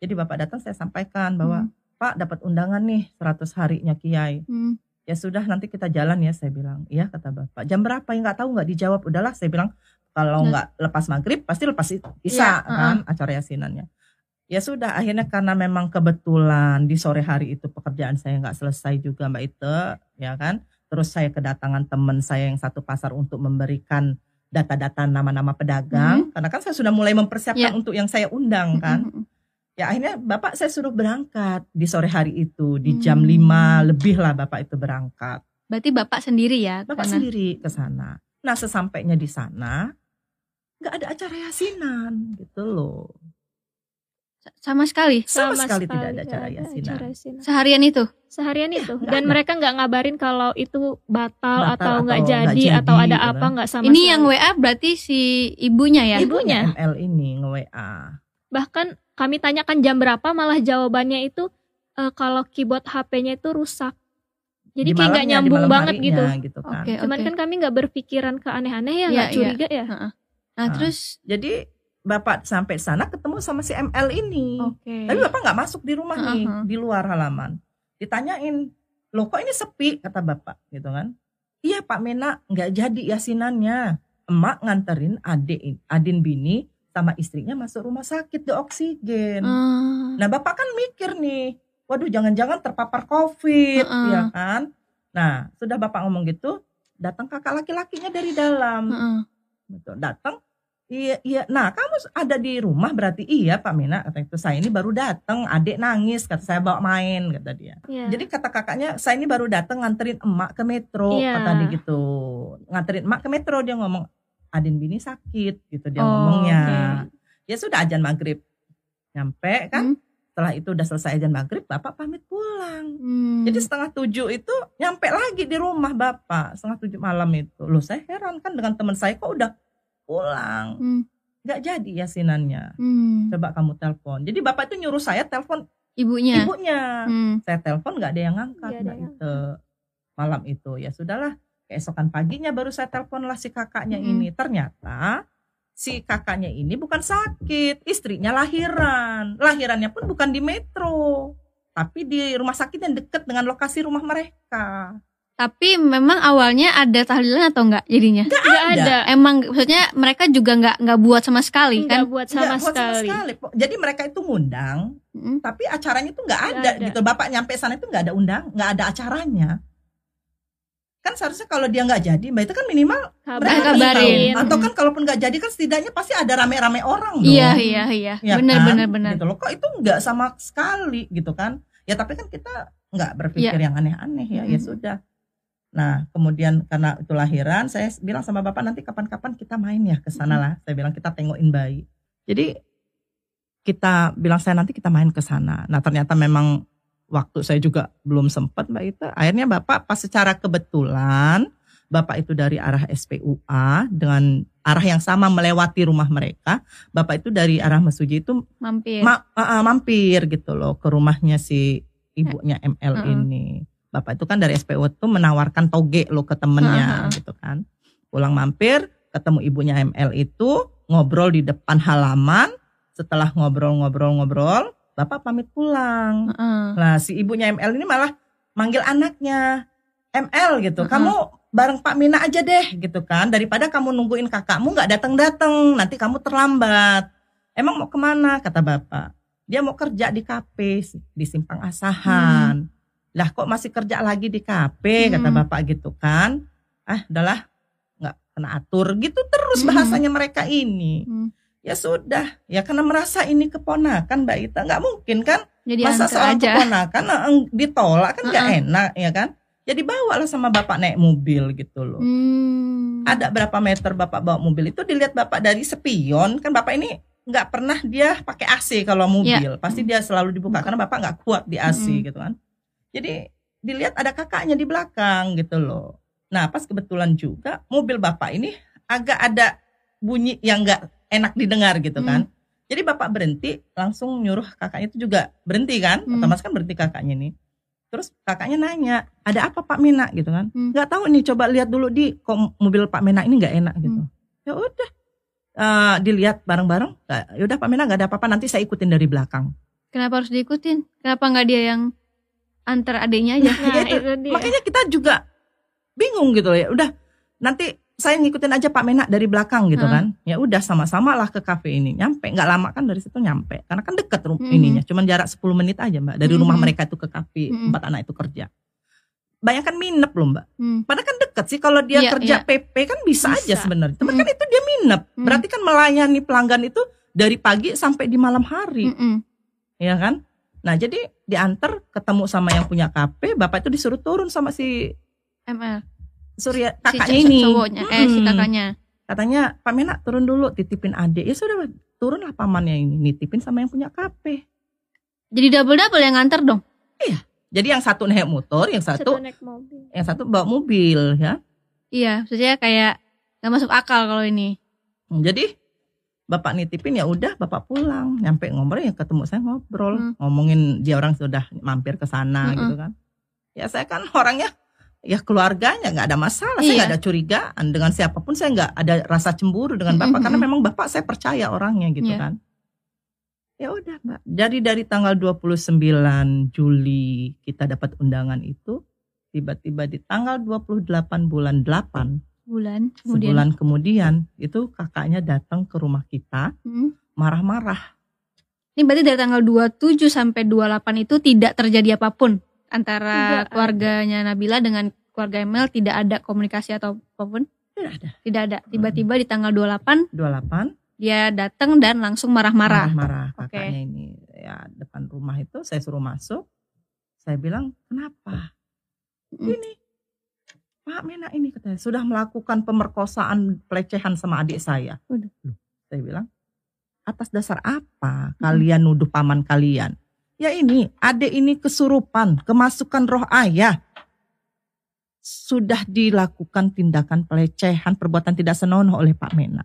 Jadi bapak datang saya sampaikan bahwa hmm. Pak dapat undangan nih 100 harinya Kiai. Hmm. ya sudah nanti kita jalan ya saya bilang. Iya kata bapak. Jam berapa? Ya nggak tahu nggak dijawab. Udahlah saya bilang kalau nggak lepas maghrib pasti lepas isa ya, kan uh acara yasinannya ya sudah akhirnya karena memang kebetulan di sore hari itu pekerjaan saya nggak selesai juga mbak Ite ya kan terus saya kedatangan teman saya yang satu pasar untuk memberikan data-data nama-nama pedagang, hmm. karena kan saya sudah mulai mempersiapkan yeah. untuk yang saya undang kan. Hmm. Ya akhirnya bapak saya suruh berangkat di sore hari itu di jam hmm. 5 lebih lah bapak itu berangkat. Berarti bapak sendiri ya? Bapak karena... sendiri ke sana. Nah sesampainya di sana nggak ada acara yasinan gitu loh. Sama sekali. Sama, Sama sekali, sekali tidak ada acara yasinan. Seharian itu. Seharian ya, itu. Dan ada. mereka nggak ngabarin kalau itu batal, batal atau nggak jadi, jadi atau ada gitu apa kan. nggak sama. Ini sekali. yang WA berarti si ibunya ya? Ibunya. ML ini nge WA. Bahkan kami tanyakan jam berapa malah jawabannya itu uh, kalau keyboard HP-nya itu rusak. Jadi di kayak nggak nyambung banget gitu. gitu kan. Okay, Cuman okay. kan kami nggak berpikiran ke aneh-aneh ya, iya, nggak ya, curiga ya. ya. Nah, nah, terus jadi bapak sampai sana ketemu sama si ML ini. Okay. Tapi bapak nggak masuk di rumah uh -huh. nih, di luar halaman. Ditanyain, loh kok ini sepi kata bapak gitu kan? Iya Pak Mena nggak jadi yasinannya. Emak nganterin adik Adin Bini sama istrinya masuk rumah sakit di oksigen. Uh. Nah bapak kan mikir nih, waduh jangan-jangan terpapar COVID, uh -uh. ya kan? Nah sudah bapak ngomong gitu, datang kakak laki-lakinya dari dalam, uh -uh. datang Iya, iya. Nah, kamu ada di rumah berarti iya Pak Mina kata itu. Saya ini baru datang, adik nangis kata saya bawa main kata dia. Yeah. Jadi kata kakaknya, saya ini baru datang nganterin emak ke metro yeah. kata dia gitu. Nganterin emak ke metro dia ngomong Adin bini sakit gitu dia oh, ngomongnya. Okay. Ya sudah ajan maghrib nyampe kan. Hmm. Setelah itu udah selesai ajan maghrib, bapak pamit pulang. Hmm. Jadi setengah tujuh itu nyampe lagi di rumah bapak setengah tujuh malam itu. Loh saya heran kan dengan teman saya kok udah pulang. Hmm. Gak jadi yasinannya. Hmm. Coba kamu telepon. Jadi bapak itu nyuruh saya telepon ibunya. Ibunya. Hmm. Saya telepon gak ada yang ngangkat gak itu malam itu. Ya sudahlah. Keesokan paginya baru saya telepon lah si kakaknya hmm. ini. Ternyata si kakaknya ini bukan sakit, istrinya lahiran. Lahirannya pun bukan di metro, tapi di rumah sakit yang dekat dengan lokasi rumah mereka. Tapi memang awalnya ada tahlilan atau enggak jadinya? Enggak ada. ada. Emang maksudnya mereka juga enggak enggak buat sama sekali enggak kan? buat sama enggak sekali. Buat sama sekali. Jadi mereka itu ngundang, hmm. tapi acaranya itu enggak ada, ada gitu. Bapak nyampe sana itu enggak ada undang, enggak ada acaranya. Kan seharusnya kalau dia enggak jadi, mbak itu kan minimal mereka kabarin. Atau kan kalaupun enggak jadi kan setidaknya pasti ada rame-rame orang dong. Iya iya iya. Ya benar kan? benar benar. Gitu loh. Kok itu enggak sama sekali gitu kan? Ya tapi kan kita enggak berpikir ya. yang aneh-aneh ya. Hmm. Ya sudah Nah, kemudian karena itu lahiran, saya bilang sama bapak nanti kapan-kapan kita main ya ke sana lah. Saya bilang kita tengokin bayi. Jadi kita bilang saya nanti kita main ke sana. Nah, ternyata memang waktu saya juga belum sempat Mbak Ita. Akhirnya Bapak pas secara kebetulan Bapak itu dari arah SPUA dengan arah yang sama melewati rumah mereka. Bapak itu dari arah Mesuji itu mampir. Ma, uh, mampir gitu loh ke rumahnya si ibunya ML uh -uh. ini. Bapak itu kan dari SPU itu menawarkan toge lo ke temennya uh-huh. gitu kan. Pulang mampir, ketemu ibunya ML itu, ngobrol di depan halaman. Setelah ngobrol-ngobrol-ngobrol, Bapak pamit pulang. Uh-huh. Nah si ibunya ML ini malah manggil anaknya, ML gitu. Uh-huh. Kamu bareng Pak Mina aja deh gitu kan. Daripada kamu nungguin kakakmu nggak datang-datang, nanti kamu terlambat. Emang mau ke mana? Kata Bapak. Dia mau kerja di kafe di Simpang Asahan. Hmm lah kok masih kerja lagi di kafe hmm. kata bapak gitu kan ah udahlah nggak kena atur gitu terus hmm. bahasanya mereka ini hmm. Ya sudah ya karena merasa ini keponakan mbak Ita nggak mungkin kan jadi masa seorang aja. keponakan eh, ditolak kan nggak uh -uh. enak ya kan jadi bawa lah sama bapak naik mobil gitu loh hmm. ada berapa meter bapak bawa mobil itu dilihat bapak dari spion kan bapak ini nggak pernah dia pakai AC kalau mobil yeah. pasti dia selalu dibuka karena bapak nggak kuat di AC hmm. gitu kan jadi dilihat ada kakaknya di belakang gitu loh. Nah pas kebetulan juga mobil bapak ini agak ada bunyi yang nggak enak didengar gitu kan. Hmm. Jadi bapak berhenti langsung nyuruh kakaknya itu juga berhenti kan. Hmm. Otomatis kan berhenti kakaknya ini. Terus kakaknya nanya, ada apa Pak Mena gitu kan? Hmm. Gak tahu nih, coba lihat dulu di kok mobil Pak Mena ini nggak enak gitu. Hmm. Ya udah, uh, dilihat bareng-bareng. Ya udah Pak Mena nggak ada apa-apa, nanti saya ikutin dari belakang. Kenapa harus diikutin? Kenapa nggak dia yang antar adiknya aja. Nah, nah, itu. itu Makanya kita juga bingung gitu ya. Udah nanti saya ngikutin aja Pak Menak dari belakang gitu hmm. kan. Ya udah sama-sama lah ke kafe ini. Nyampe nggak lama kan dari situ nyampe. Karena kan deket hmm. ininya. Cuman jarak 10 menit aja Mbak dari hmm. rumah mereka itu ke kafe hmm. empat anak itu kerja. bayangkan minep loh mbak. Hmm. Padahal kan deket sih kalau dia yeah, kerja yeah. PP kan bisa, bisa. aja sebenarnya. Tapi hmm. kan itu dia minep. Hmm. Berarti kan melayani pelanggan itu dari pagi sampai di malam hari, hmm. ya kan? Nah jadi diantar ketemu sama yang punya KP, bapak itu disuruh turun sama si ML. Surya kakaknya si ini. Cowoknya, hmm. eh si kakaknya. Katanya Pak Menak turun dulu titipin adik. Ya sudah turunlah pamannya ini nitipin sama yang punya KP. Jadi double double yang nganter dong. Iya. Jadi yang satu naik motor, yang satu, satu naik mobil. Yang satu bawa mobil ya. Iya, maksudnya kayak nggak masuk akal kalau ini. Hmm, jadi bapak nitipin ya udah bapak pulang nyampe ngobrol ya ketemu saya ngobrol hmm. ngomongin dia orang sudah mampir ke sana hmm. gitu kan ya saya kan orangnya ya keluarganya nggak ada masalah iya. saya nggak ada curigaan dengan siapa pun saya nggak ada rasa cemburu dengan bapak -hmm. karena memang bapak saya percaya orangnya gitu yeah. kan ya udah mbak jadi dari tanggal 29 Juli kita dapat undangan itu tiba-tiba di tanggal 28 bulan 8 bulan kemudian. sebulan kemudian itu kakaknya datang ke rumah kita marah-marah. Ini berarti dari tanggal 27 sampai 28 itu tidak terjadi apa pun antara tidak keluarganya ada. Nabila dengan keluarga Emel tidak ada komunikasi atau apa pun? Tidak ada. Tidak ada. Tiba-tiba di tanggal 28 28 dia datang dan langsung marah-marah. Marah-marah kakaknya okay. ini ya depan rumah itu saya suruh masuk. Saya bilang, "Kenapa?" Mm. Ini Pak Mena ini katanya sudah melakukan pemerkosaan pelecehan sama adik saya. Udah. saya bilang, atas dasar apa kalian nuduh paman kalian? Ya ini, adik ini kesurupan, kemasukan roh ayah. Sudah dilakukan tindakan pelecehan, perbuatan tidak senonoh oleh Pak Mena.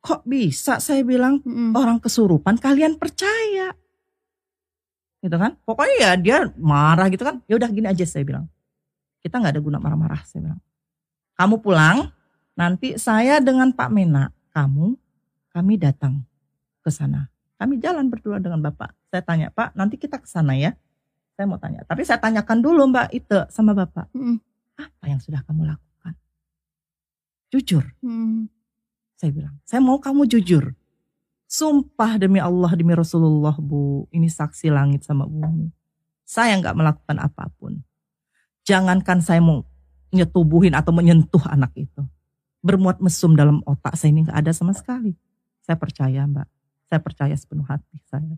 Kok bisa saya bilang hmm. orang kesurupan kalian percaya? Gitu kan? Pokoknya ya dia marah gitu kan. Ya udah gini aja saya bilang kita nggak ada guna marah-marah saya bilang. Kamu pulang, nanti saya dengan Pak Mena, kamu, kami datang ke sana. Kami jalan berdua dengan Bapak. Saya tanya, Pak, nanti kita ke sana ya. Saya mau tanya. Tapi saya tanyakan dulu Mbak itu sama Bapak. Hmm. Apa yang sudah kamu lakukan? Jujur. Hmm. Saya bilang, saya mau kamu jujur. Sumpah demi Allah, demi Rasulullah Bu, ini saksi langit sama bumi. Saya nggak melakukan apa pun jangankan saya mau nyetubuhin atau menyentuh anak itu. Bermuat mesum dalam otak saya ini nggak ada sama sekali. Saya percaya mbak, saya percaya sepenuh hati saya.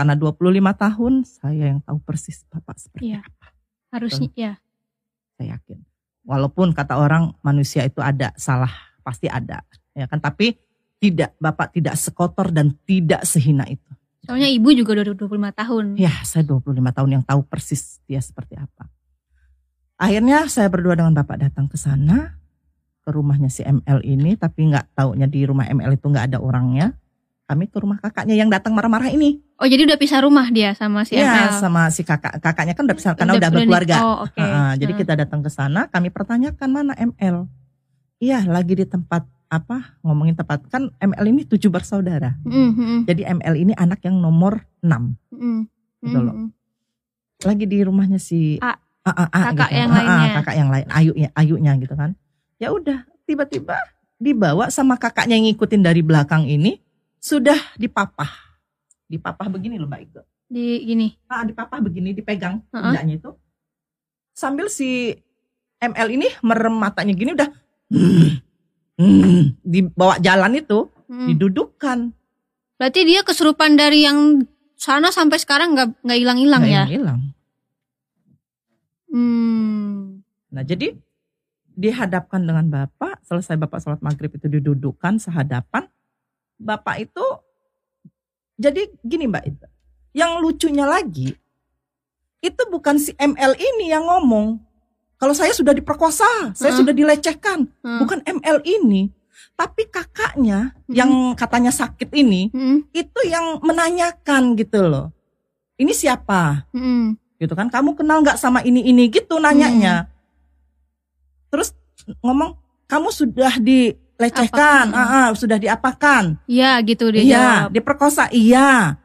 Karena 25 tahun saya yang tahu persis bapak seperti ya, apa. Harusnya ya. Saya yakin. Walaupun kata orang manusia itu ada salah, pasti ada. Ya kan, tapi tidak bapak tidak sekotor dan tidak sehina itu. Soalnya ibu juga udah 25 tahun. Ya, saya 25 tahun yang tahu persis dia seperti apa. Akhirnya saya berdua dengan bapak datang ke sana ke rumahnya si ML ini, tapi nggak taunya di rumah ML itu nggak ada orangnya. Kami ke rumah kakaknya yang datang marah-marah ini. Oh jadi udah pisah rumah dia sama si ya, ML? sama si kakak kakaknya kan udah pisah karena udah, udah berkeluarga. Oh, okay. uh, jadi kita datang ke sana, kami pertanyakan mana ML. Iya lagi di tempat apa ngomongin tempat kan ML ini tujuh bersaudara. Mm -hmm. Jadi ML ini anak yang nomor enam. Mm -hmm. Gitu loh. Mm-hmm. Lagi di rumahnya si A uh, uh, uh, kakak gitu. yang uh, lainnya uh, kakak yang lain ayunya ayunya gitu kan ya udah tiba-tiba dibawa sama kakaknya yang ngikutin dari belakang ini sudah dipapah. Dipapah begini loh mbak itu di gini. Ah dipapah begini dipegang uh -uh. itu. Sambil si ML ini merem matanya gini udah hmm, [CLEARS THROAT] hmm, dibawa jalan itu hmm. didudukkan. Berarti dia kesurupan dari yang sana sampai sekarang nggak nggak hilang-hilang ya? hilang Hmm. Nah jadi dihadapkan dengan bapak, selesai bapak sholat maghrib itu didudukkan sehadapan, bapak itu jadi gini mbak itu, yang lucunya lagi itu bukan si ML ini yang ngomong. Kalau saya sudah diperkosa, saya sudah dilecehkan, hmm. bukan ML ini, tapi kakaknya hmm. yang katanya sakit ini hmm. itu yang menanyakan gitu loh. Ini siapa? Hmm gitu kan kamu kenal nggak sama ini ini gitu nanyanya hmm. terus ngomong kamu sudah dilecehkan ah, ah, sudah diapakan iya gitu dia iya jawab. diperkosa iya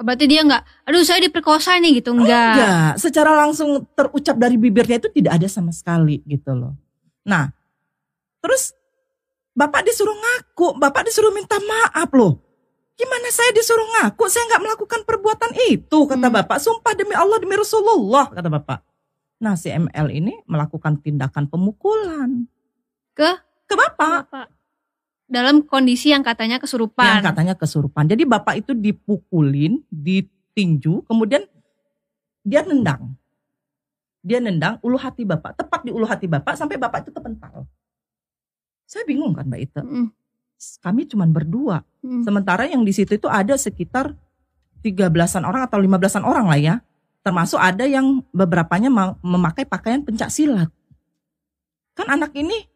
berarti dia nggak aduh saya diperkosa nih gitu enggak oh, enggak secara langsung terucap dari bibirnya itu tidak ada sama sekali gitu loh nah terus bapak disuruh ngaku bapak disuruh minta maaf loh Gimana saya disuruh ngaku? Saya nggak melakukan perbuatan itu, kata hmm. bapak. Sumpah demi Allah, demi Rasulullah, kata bapak. Nah si ML ini melakukan tindakan pemukulan. Ke? Ke bapak. Bapak. Dalam kondisi yang katanya kesurupan. Yang katanya kesurupan. Jadi bapak itu dipukulin, ditinju, kemudian dia nendang. Dia nendang ulu hati bapak, tepat di ulu hati bapak sampai bapak itu terpental. Saya bingung kan Mbak Ita. Mm. Kami cuma berdua. Mm. Sementara yang di situ itu ada sekitar 13-an orang atau 15-an orang lah ya. Termasuk ada yang beberapanya ma- memakai pakaian pencak silat. Kan anak ini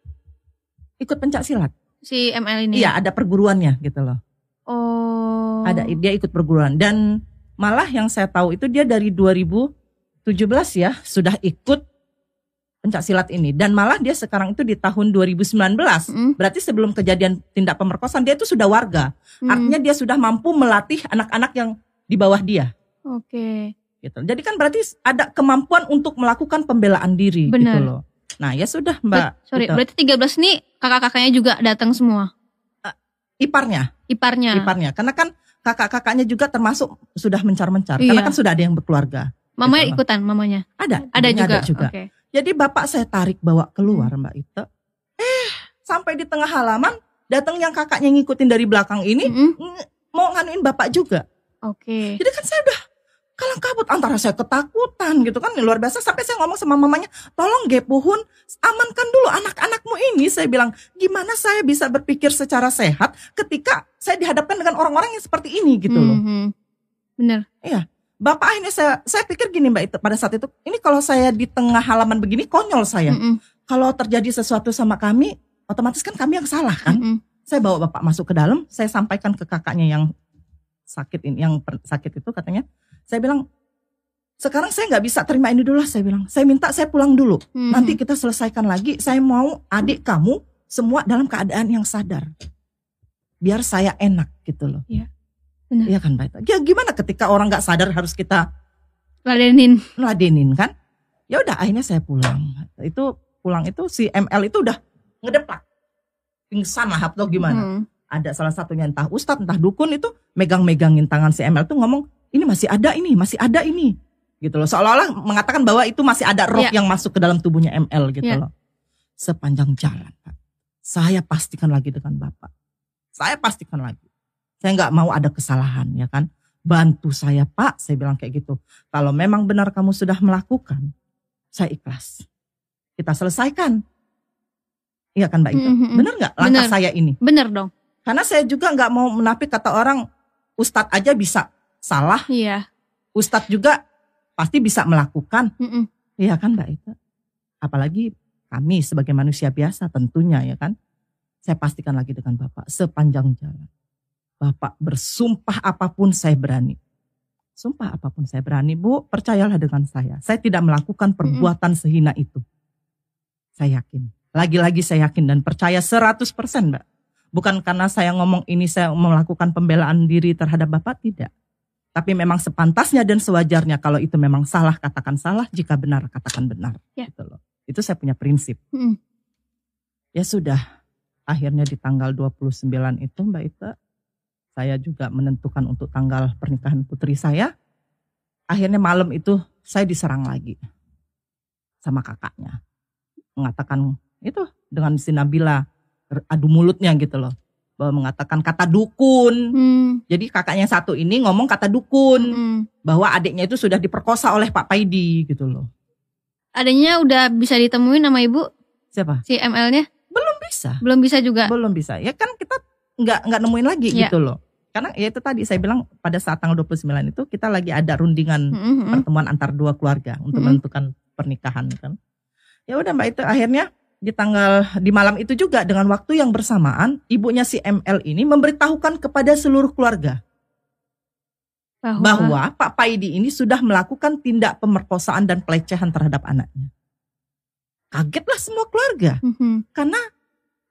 ikut pencak silat. Si ML ini. Iya, ada perguruannya gitu loh. Oh. Ada dia ikut perguruan dan malah yang saya tahu itu dia dari 2017 ya sudah ikut pencak silat ini dan malah dia sekarang itu di tahun 2019 Mm. berarti sebelum kejadian tindak pemerkosaan dia itu sudah warga Mm. artinya dia sudah mampu melatih anak-anak yang di bawah dia Oke. gitu jadi kan berarti ada kemampuan untuk melakukan pembelaan diri gitu Benar. loh nah ya sudah mbak Ber- sorry, gitu. berarti 13 nih kakak-kakaknya juga datang semua. iparnya Iparnya. iparnya karena kan kakak-kakaknya juga termasuk sudah mencar-mencar Iya. karena kan sudah ada yang berkeluarga Mamanya Gitu ikutan mamanya. ada Ada juga. ada juga Oke. Jadi bapak saya tarik bawa keluar Hmm. Mbak Ita. Eh, sampai di tengah halaman datang yang kakaknya ngikutin dari belakang ini ng- mau nganuin bapak juga. Oke. Jadi kan saya udah kalang kabut antara saya ketakutan gitu kan luar biasa sampai saya ngomong sama mamanya, "Tolong Gepuhun, amankan dulu anak-anakmu ini." Saya bilang, "Gimana saya bisa berpikir secara sehat ketika saya dihadapkan dengan orang-orang yang seperti ini gitu loh." Mhm. Bener. Bapak akhirnya saya saya pikir gini Mbak itu pada saat itu, ini kalau saya di tengah halaman begini konyol saya. Mm-mm. kalau terjadi sesuatu sama kami, otomatis kan kami yang salah kan. Mm-mm. Saya bawa bapak masuk ke dalam, saya sampaikan ke kakaknya yang sakit ini, yang sakit itu katanya, saya bilang, sekarang saya nggak bisa terima ini dulu, lah," saya bilang, saya minta saya pulang dulu, Mhm. nanti kita selesaikan lagi. Saya mau adik kamu semua dalam keadaan yang sadar, biar saya enak gitu loh. Iya, benar. Iya kan Ita? Ya gimana ketika orang nggak sadar harus kita ladenin. ngeladenin kan? Ya udah akhirnya saya pulang. Itu pulang itu si ML itu udah ngedepak. Pingsan lah atau gimana. Hmm. Ada salah satunya entah ustadz entah dukun itu megang-megangin tangan si ML tuh ngomong ini masih ada ini, masih ada ini. Gitu loh. Seolah-olah mengatakan bahwa itu masih ada roh Iya. yang masuk ke dalam tubuhnya ML gitu Iya. loh. Sepanjang jalan, Pak. Saya pastikan lagi dengan Bapak. Saya pastikan lagi. Saya nggak mau ada kesalahan ya kan. Bantu saya Pak, saya bilang kayak gitu. Kalau memang benar kamu sudah melakukan, saya ikhlas. Kita selesaikan. Iya kan Mbak Ita? Mhm. Benar nggak langkah Benar. saya ini? Bener dong. Karena saya juga nggak mau menapik kata orang Ustadz aja bisa salah, Iya. Ustadz juga pasti bisa melakukan. Mm-mm. Iya kan Mbak Ita? Apalagi kami sebagai manusia biasa tentunya ya kan. Saya pastikan lagi dengan Bapak sepanjang jalan. Bapak bersumpah apa pun saya berani. Sumpah apa pun saya berani. Bu, percayalah dengan saya. Saya tidak melakukan perbuatan sehina itu. Saya yakin. Lagi-lagi saya yakin dan percaya 100% Mbak. Bukan karena saya ngomong ini saya melakukan pembelaan diri terhadap Bapak, tidak. Tapi memang sepantasnya dan sewajarnya kalau itu memang salah katakan salah, jika benar katakan benar. Ya. Gitu loh. Itu saya punya prinsip. Mm. Ya sudah, akhirnya di tanggal 29 itu Mbak Ita, saya juga menentukan untuk tanggal pernikahan putri saya. Akhirnya malam itu saya diserang lagi sama kakaknya. Mengatakan itu dengan si Nabila adu mulutnya gitu loh. Bahwa mengatakan kata dukun. Hmm. Jadi kakaknya satu ini ngomong kata dukun Mm. bahwa adiknya itu sudah diperkosa oleh Pak Paidi gitu loh. Adanya udah bisa ditemuin sama ibu Siapa? si ML-nya? Belum bisa. Belum bisa juga. Belum bisa. Ya kan kita nggak nggak nemuin lagi Iya. gitu loh. Karena ya itu tadi saya bilang pada saat tanggal 29 itu kita lagi ada rundingan Mm-mm, mm-mm. pertemuan antar dua keluarga untuk Mm-mm. menentukan pernikahan kan. Ya udah Mbak itu akhirnya di tanggal di malam itu juga dengan waktu yang bersamaan ibunya si ML ini memberitahukan kepada seluruh keluarga Bahwa, bahwa Pak Paidi ini sudah melakukan tindak pemerkosaan dan pelecehan terhadap anaknya. Kagetlah semua keluarga Mhm. karena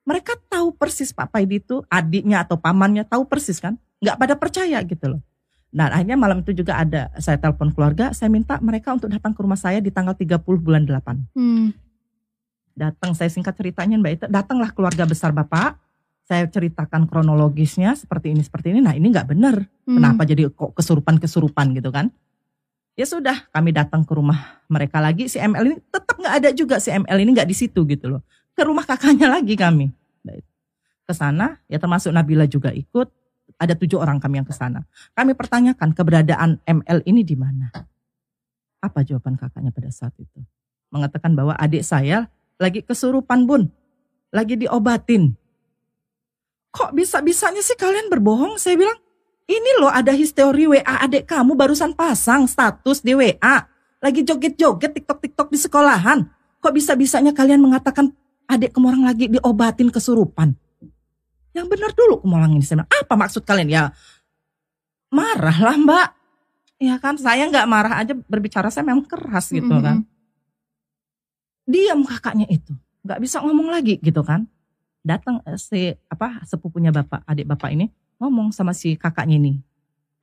mereka tahu persis Pak Paidi itu adiknya atau pamannya tahu persis kan, nggak pada percaya gitu loh. Nah akhirnya malam itu juga ada saya telepon keluarga, saya minta mereka untuk datang ke rumah saya di tanggal 30 bulan 8. Hmm. Datang saya singkat ceritanya Mbak Ita, datanglah keluarga besar Bapak. Saya ceritakan kronologisnya seperti ini seperti ini. Nah ini nggak benar. Hmm. Kenapa jadi kok kesurupan-kesurupan gitu kan? Ya sudah, kami datang ke rumah mereka lagi. Si ML ini tetap nggak ada juga. Si ML ini nggak di situ gitu loh. Ke rumah kakaknya lagi kami. Ke sana, ya termasuk Nabila juga ikut. Ada tujuh orang kami yang ke sana. Kami pertanyakan keberadaan ML ini di mana. Apa jawaban kakaknya pada saat itu? Mengatakan bahwa adik saya lagi kesurupan bun. Lagi diobatin. Kok bisa-bisanya sih kalian berbohong? Saya bilang, ini loh ada histori WA adik kamu barusan pasang status di WA. Lagi joget-joget TikTok-TikTok di sekolahan. Kok bisa-bisanya kalian mengatakan adik kamu orang lagi diobatin kesurupan? Yang benar dulu kemolang ini. Saya bilang, apa maksud kalian? Ya marah lah mbak. Ya kan saya nggak marah aja berbicara saya memang keras gitu mm -hmm. kan. Diam kakaknya itu. nggak bisa ngomong lagi gitu kan. Datang eh, si apa sepupunya bapak adik bapak ini ngomong sama si kakaknya ini.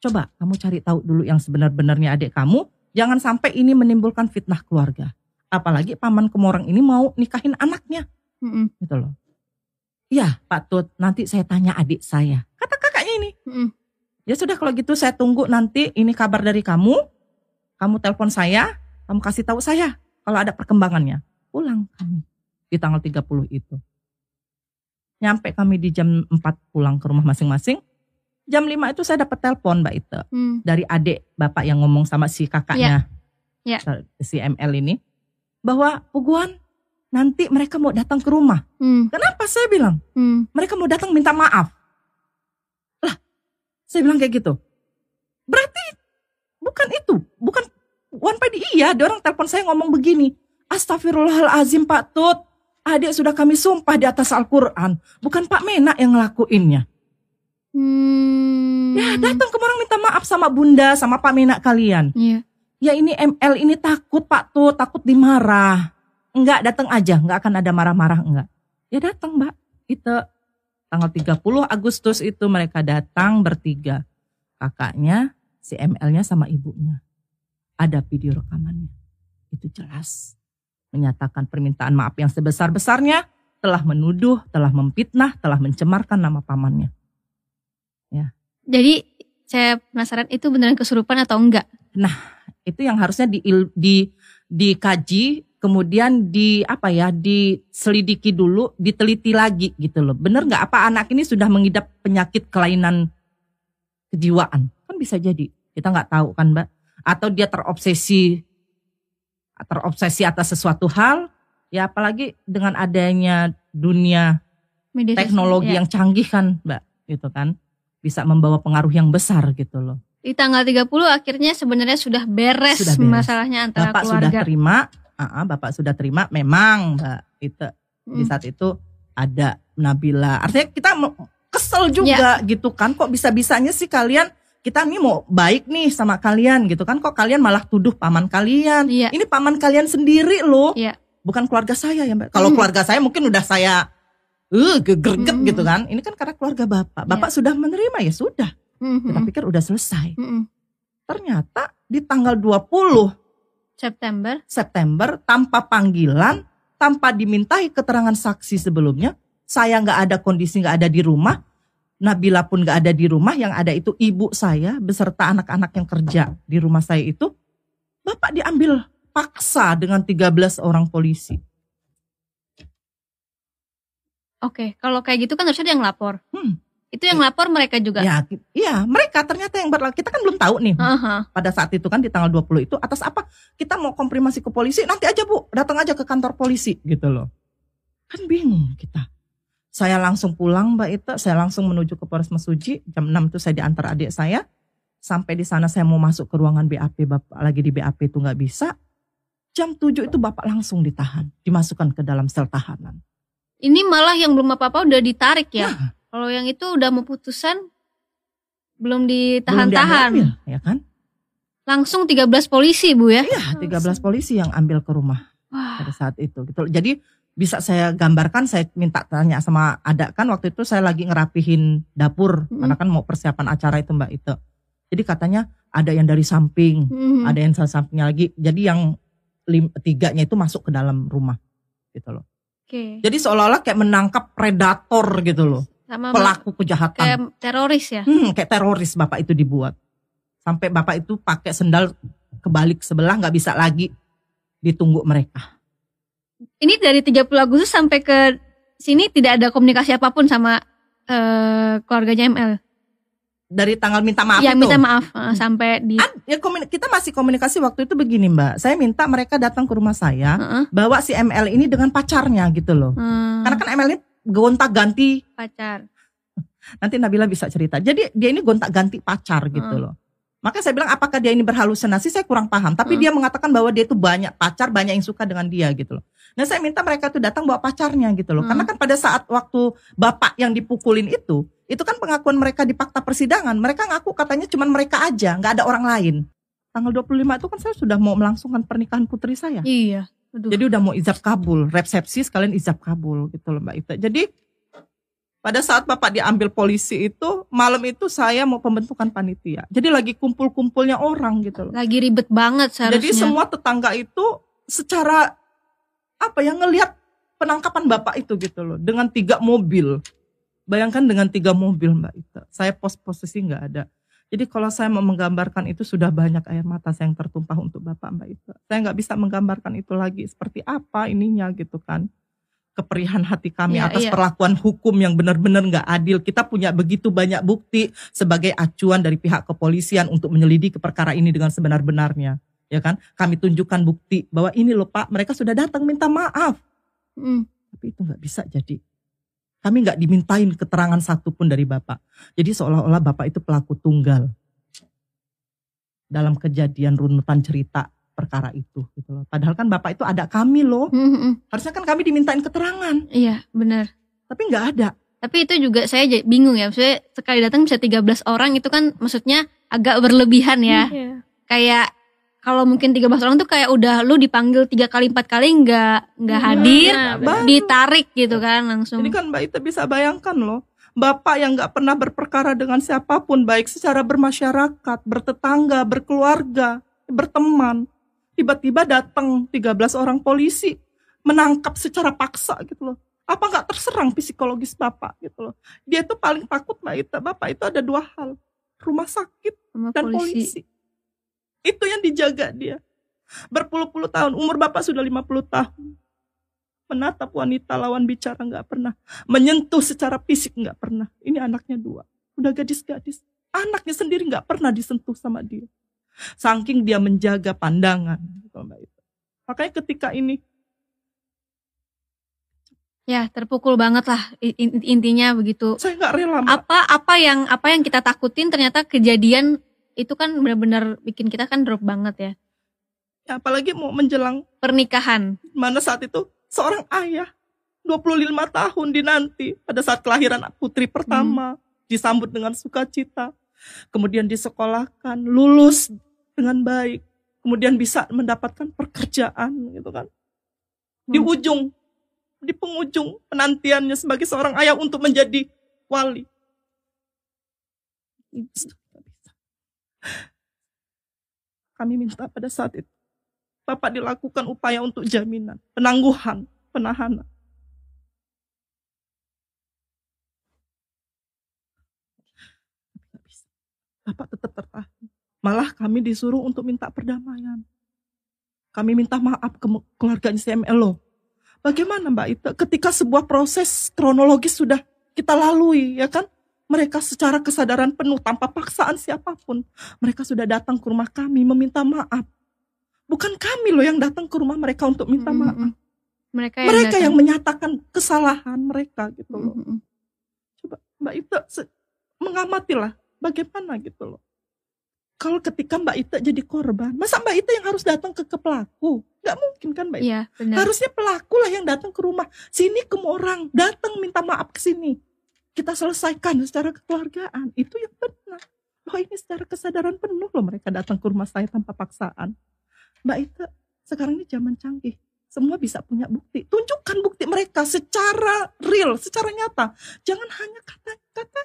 Coba kamu cari tahu dulu yang sebenar-benarnya adik kamu. Jangan sampai ini menimbulkan fitnah keluarga. Apalagi paman kemorang ini mau nikahin anaknya. Mm -mm. Gitu loh. Ya Pak Tut, nanti saya tanya adik saya. Kata kakaknya ini. Mm -mm. Ya sudah kalau gitu saya tunggu nanti ini kabar dari kamu. Kamu telepon saya, kamu kasih tahu saya kalau ada perkembangannya. Pulang kami di tanggal 30 itu. Nyampe kami di jam 4 pulang ke rumah masing-masing. Jam 5 itu saya dapat telepon Mbak Ita. Hmm. Dari adik bapak yang ngomong sama si kakaknya. Yeah. Yeah. Si ML ini. Bahwa Puguan nanti mereka mau datang ke rumah. Hmm. Kenapa saya bilang? Hmm. Mereka mau datang minta maaf. Lah, saya bilang kayak gitu. Berarti bukan itu, bukan One Padi iya, ada orang telepon saya ngomong begini. Astagfirullahalazim Pak Tut, adik sudah kami sumpah di atas Al-Quran. Bukan Pak Menak yang ngelakuinnya. Hmm. Ya datang ke orang minta maaf sama bunda, sama Pak Menak kalian. Iya. Ya ini ML ini takut Pak tuh, takut dimarah. Enggak, datang aja, enggak akan ada marah-marah, enggak. Ya datang Mbak, itu tanggal 30 Agustus itu mereka datang bertiga. Kakaknya, si ML-nya sama ibunya. Ada video rekamannya. Itu jelas menyatakan permintaan maaf yang sebesar-besarnya, telah menuduh, telah memfitnah, telah mencemarkan nama pamannya. Ya. Jadi saya penasaran itu beneran kesurupan atau enggak? Nah, itu yang harusnya di, di dikaji, kemudian di apa ya, diselidiki dulu, diteliti lagi gitu loh. Bener nggak apa anak ini sudah mengidap penyakit kelainan kejiwaan? Kan bisa jadi. Kita nggak tahu kan, Mbak. Atau dia terobsesi terobsesi atas sesuatu hal, ya apalagi dengan adanya dunia Media teknologi ya. yang canggih kan, Mbak, gitu kan. Bisa membawa pengaruh yang besar gitu loh. Di tanggal 30 akhirnya sebenarnya sudah beres, sudah beres. masalahnya antara Bapak keluarga. sudah terima, uh -uh, Bapak sudah terima memang, Mbak. Itu hmm. di saat itu ada Nabila. Artinya kita kesel juga ya. gitu kan. Kok bisa-bisanya sih kalian kita nih mau baik nih sama kalian gitu kan kok kalian malah tuduh paman kalian iya. ini paman kalian sendiri loh iya. bukan keluarga saya ya mbak kalau mm. keluarga saya mungkin udah saya uh gegerget mm. gitu kan ini kan karena keluarga bapak bapak iya. sudah menerima ya sudah mm-hmm. kita pikir udah selesai mm-hmm. ternyata di tanggal 20 September September tanpa panggilan tanpa dimintai keterangan saksi sebelumnya saya nggak ada kondisi nggak ada di rumah Nabila pun gak ada di rumah, yang ada itu ibu saya beserta anak-anak yang kerja di rumah saya itu. Bapak diambil paksa dengan 13 orang polisi. Oke, kalau kayak gitu kan harusnya yang lapor. Hmm. Itu yang lapor mereka juga. Ya, iya, mereka ternyata yang berlaku. Kita kan belum tahu nih. Uh -huh. Pada saat itu kan di tanggal 20 itu atas apa? Kita mau komprimasi ke polisi, nanti aja Bu, datang aja ke kantor polisi gitu loh. Kan bingung kita. Saya langsung pulang Mbak Ita, saya langsung menuju ke Polres Mesuji. Jam 6 itu saya diantar adik saya. Sampai di sana saya mau masuk ke ruangan BAP, Bapak lagi di BAP itu nggak bisa. Jam 7 itu Bapak langsung ditahan, dimasukkan ke dalam sel tahanan. Ini malah yang belum apa-apa udah ditarik ya. Nah, Kalau yang itu udah mau putusan belum ditahan-tahan. ya kan? Langsung 13 polisi Bu ya? Iya, 13 polisi yang ambil ke rumah Wah. pada saat itu. Gitu. Jadi bisa saya gambarkan saya minta tanya sama ada kan waktu itu saya lagi ngerapihin dapur mm. karena kan mau persiapan acara itu Mbak itu. Jadi katanya ada yang dari samping, mm. ada yang salah sampingnya lagi. Jadi yang lim, tiganya itu masuk ke dalam rumah gitu loh. Okay. Jadi seolah-olah kayak menangkap predator gitu loh. Sama pelaku kejahatan. Kayak teroris ya? Hmm, kayak teroris Bapak itu dibuat. Sampai Bapak itu pakai sendal kebalik sebelah nggak bisa lagi ditunggu mereka. Ini dari 30 Agustus sampai ke sini tidak ada komunikasi apa pun sama uh, keluarganya ML dari tanggal minta maaf ya, itu. minta maaf uh, sampai di Ad, ya kita masih komunikasi waktu itu begini Mbak. Saya minta mereka datang ke rumah saya, uh -uh. bawa si ML ini dengan pacarnya gitu loh. Uh. Karena kan ML ini gonta-ganti pacar. [LAUGHS] Nanti Nabila bisa cerita. Jadi dia ini gonta-ganti pacar gitu uh. loh. Maka saya bilang apakah dia ini berhalusinasi? Saya kurang paham. Tapi uh. dia mengatakan bahwa dia itu banyak pacar, banyak yang suka dengan dia gitu loh. Nah saya minta mereka tuh datang bawa pacarnya gitu loh. Uh. Karena kan pada saat waktu bapak yang dipukulin itu, itu kan pengakuan mereka di fakta persidangan. Mereka ngaku katanya cuma mereka aja, nggak ada orang lain. Tanggal 25 itu kan saya sudah mau melangsungkan pernikahan putri saya. Iya. Aduh. Jadi udah mau ijab kabul, resepsi sekalian ijab kabul gitu loh Mbak Ita. Jadi pada saat Bapak diambil polisi itu, malam itu saya mau pembentukan panitia. Jadi lagi kumpul-kumpulnya orang gitu loh. Lagi ribet banget seharusnya. Jadi semua tetangga itu secara apa ya ngelihat penangkapan Bapak itu gitu loh dengan tiga mobil Bayangkan dengan tiga mobil Mbak Ita. Saya pos posisi nggak ada. Jadi kalau saya mau menggambarkan itu sudah banyak air mata saya yang tertumpah untuk Bapak Mbak Ita. Saya nggak bisa menggambarkan itu lagi seperti apa ininya gitu kan. Keperihan hati kami ya, atas iya. perlakuan hukum yang benar-benar nggak adil. Kita punya begitu banyak bukti sebagai acuan dari pihak kepolisian untuk menyelidiki perkara ini dengan sebenar-benarnya. Ya kan? Kami tunjukkan bukti bahwa ini loh Pak, mereka sudah datang minta maaf. Hmm. Tapi itu nggak bisa jadi kami nggak dimintain keterangan satupun dari Bapak. Jadi seolah-olah Bapak itu pelaku tunggal dalam kejadian runutan cerita perkara itu gitu loh. Padahal kan Bapak itu ada kami loh. Mm-hmm. Harusnya kan kami dimintain keterangan. Iya, benar. Tapi nggak ada. Tapi itu juga saya bingung ya. Maksudnya sekali datang bisa 13 orang itu kan maksudnya agak berlebihan ya. Mm-hmm. Kayak kalau mungkin 13 orang tuh kayak udah lu dipanggil tiga kali empat kali nggak nggak hadir nah, ditarik gitu kan langsung. Ini kan mbak Ita bisa bayangkan loh bapak yang nggak pernah berperkara dengan siapa pun baik secara bermasyarakat bertetangga berkeluarga berteman tiba-tiba datang 13 orang polisi menangkap secara paksa gitu loh. Apa nggak terserang psikologis bapak gitu loh? Dia tuh paling takut mbak Ita bapak itu ada dua hal rumah sakit Sama dan polisi. polisi itu yang dijaga dia. Berpuluh-puluh tahun, umur bapak sudah 50 tahun. Menatap wanita lawan bicara nggak pernah. Menyentuh secara fisik nggak pernah. Ini anaknya dua. Udah gadis-gadis. Anaknya sendiri nggak pernah disentuh sama dia. Saking dia menjaga pandangan. Gitu, Makanya ketika ini Ya, terpukul banget lah intinya begitu. Saya nggak rela. Mbak. Apa apa yang apa yang kita takutin ternyata kejadian itu kan benar-benar bikin kita kan drop banget ya. ya. Apalagi mau menjelang pernikahan. Mana saat itu seorang ayah 25 tahun dinanti pada saat kelahiran putri pertama hmm. disambut dengan sukacita. Kemudian disekolahkan, lulus dengan baik, kemudian bisa mendapatkan pekerjaan gitu kan. Di hmm. ujung di penghujung penantiannya sebagai seorang ayah untuk menjadi wali. Kami minta pada saat itu Bapak dilakukan upaya untuk jaminan, penangguhan, penahanan. Bapak tetap tertahan. Malah kami disuruh untuk minta perdamaian. Kami minta maaf ke keluarga CML. Bagaimana Mbak Ita ketika sebuah proses kronologis sudah kita lalui ya kan? Mereka secara kesadaran penuh tanpa paksaan siapa pun. Mereka sudah datang ke rumah kami meminta maaf. Bukan kami loh yang datang ke rumah mereka untuk minta maaf. Mm -hmm. Mereka yang, mereka yang menyatakan kesalahan mereka gitu loh. Mm -hmm. Coba Mbak Ita mengamatilah bagaimana gitu loh. Kalau ketika Mbak Ita jadi korban, masa Mbak Ita yang harus datang ke, ke pelaku? Gak mungkin kan Mbak Ita? Ya, benar. Harusnya pelaku lah yang datang ke rumah. Sini ke orang, datang minta maaf ke sini kita selesaikan secara kekeluargaan itu yang benar oh ini secara kesadaran penuh loh mereka datang ke rumah saya tanpa paksaan mbak Ita sekarang ini zaman canggih semua bisa punya bukti tunjukkan bukti mereka secara real secara nyata jangan hanya kata-kata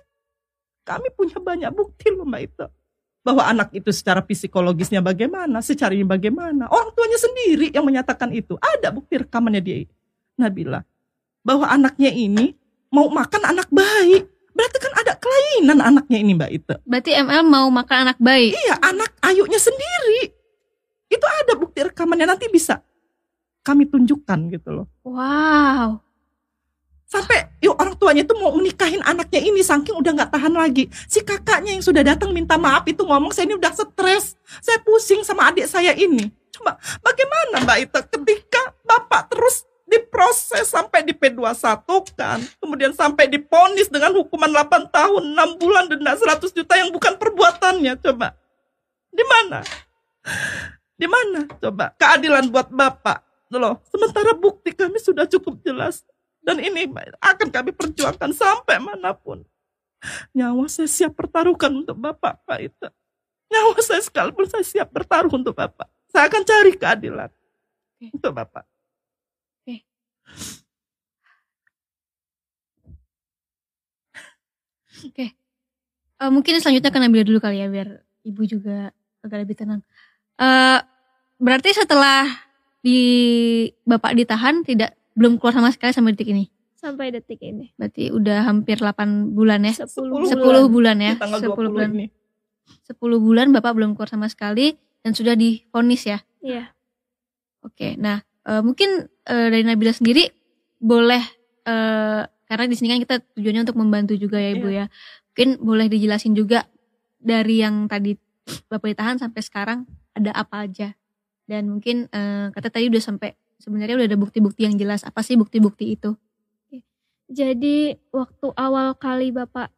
kami punya banyak bukti loh mbak Ita bahwa anak itu secara psikologisnya bagaimana, secara ini bagaimana. Orang tuanya sendiri yang menyatakan itu. Ada bukti rekamannya dia. Nabila. Bahwa anaknya ini mau makan anak bayi. Berarti kan ada kelainan anaknya ini Mbak Ita. Berarti ML mau makan anak bayi? Iya, anak ayunya sendiri. Itu ada bukti rekamannya nanti bisa kami tunjukkan gitu loh. Wow. Sampai yuk orang tuanya itu mau menikahin anaknya ini saking udah nggak tahan lagi. Si kakaknya yang sudah datang minta maaf itu ngomong saya ini udah stres, saya pusing sama adik saya ini. Coba bagaimana Mbak Ita ketika Bapak terus diproses sampai di P21 kan. Kemudian sampai diponis dengan hukuman 8 tahun, 6 bulan denda 100 juta yang bukan perbuatannya. Coba. Di mana? Di mana? Coba keadilan buat Bapak. Loh, sementara bukti kami sudah cukup jelas. Dan ini akan kami perjuangkan sampai mana pun. Nyawa saya siap pertaruhkan untuk Bapak, Pak Ita. Nyawa saya sekalipun saya siap bertaruh untuk Bapak. Saya akan cari keadilan untuk Bapak. Oke. Oke. Uh, mungkin selanjutnya akan ambil dulu kali ya biar ibu juga agak lebih tenang. Uh, berarti setelah di bapak ditahan tidak belum keluar sama sekali sampai detik ini. Sampai detik ini. Berarti udah hampir 8 bulan ya. 10, 10 bulan. bulan ya. 10 bulan. Ini. 10 bulan Bapak belum keluar sama sekali dan sudah difonis ya. Iya. Oke. Nah, uh, mungkin uh, dari Nabila sendiri boleh uh, karena di sini kan kita tujuannya untuk membantu juga ya Ibu iya. ya. Mungkin boleh dijelasin juga dari yang tadi Bapak ditahan sampai sekarang ada apa aja. Dan mungkin uh, kata tadi udah sampai sebenarnya udah ada bukti-bukti yang jelas. Apa sih bukti-bukti itu? Jadi waktu awal kali Bapak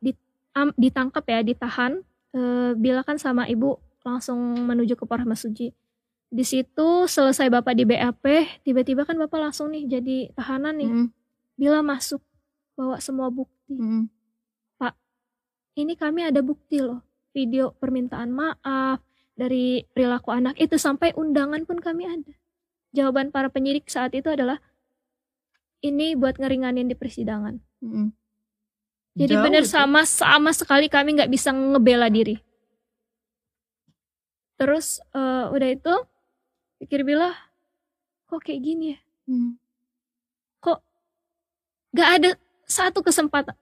ditangkap ya, ditahan, e, Bila kan sama Ibu langsung menuju ke Polres Suci. Di situ selesai Bapak di BAP, tiba-tiba kan Bapak langsung nih jadi tahanan nih. Mm. Bila masuk bawa semua bukti. Mm. Pak, ini kami ada bukti loh. Video permintaan maaf dari perilaku anak itu sampai undangan pun kami ada jawaban para penyidik saat itu adalah ini buat ngeringanin di persidangan. Hmm. Jadi benar sama sama sekali kami nggak bisa ngebela diri. Terus uh, udah itu pikir bilah kok kayak gini ya? Hmm. Kok nggak ada satu kesempatan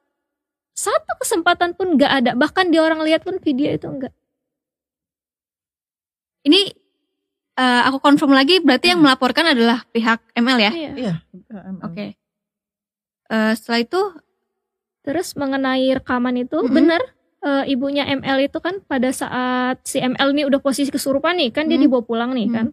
satu kesempatan pun nggak ada bahkan di orang lihat pun video itu enggak ini uh, aku confirm lagi berarti hmm. yang melaporkan adalah pihak ML ya? Iya. iya Oke. Okay. Uh, eh, setelah itu terus mengenai rekaman itu -hmm. benar uh, ibunya ML itu kan pada saat si ML ini udah posisi kesurupan nih kan -hmm. dia dibawa pulang nih -hmm. kan.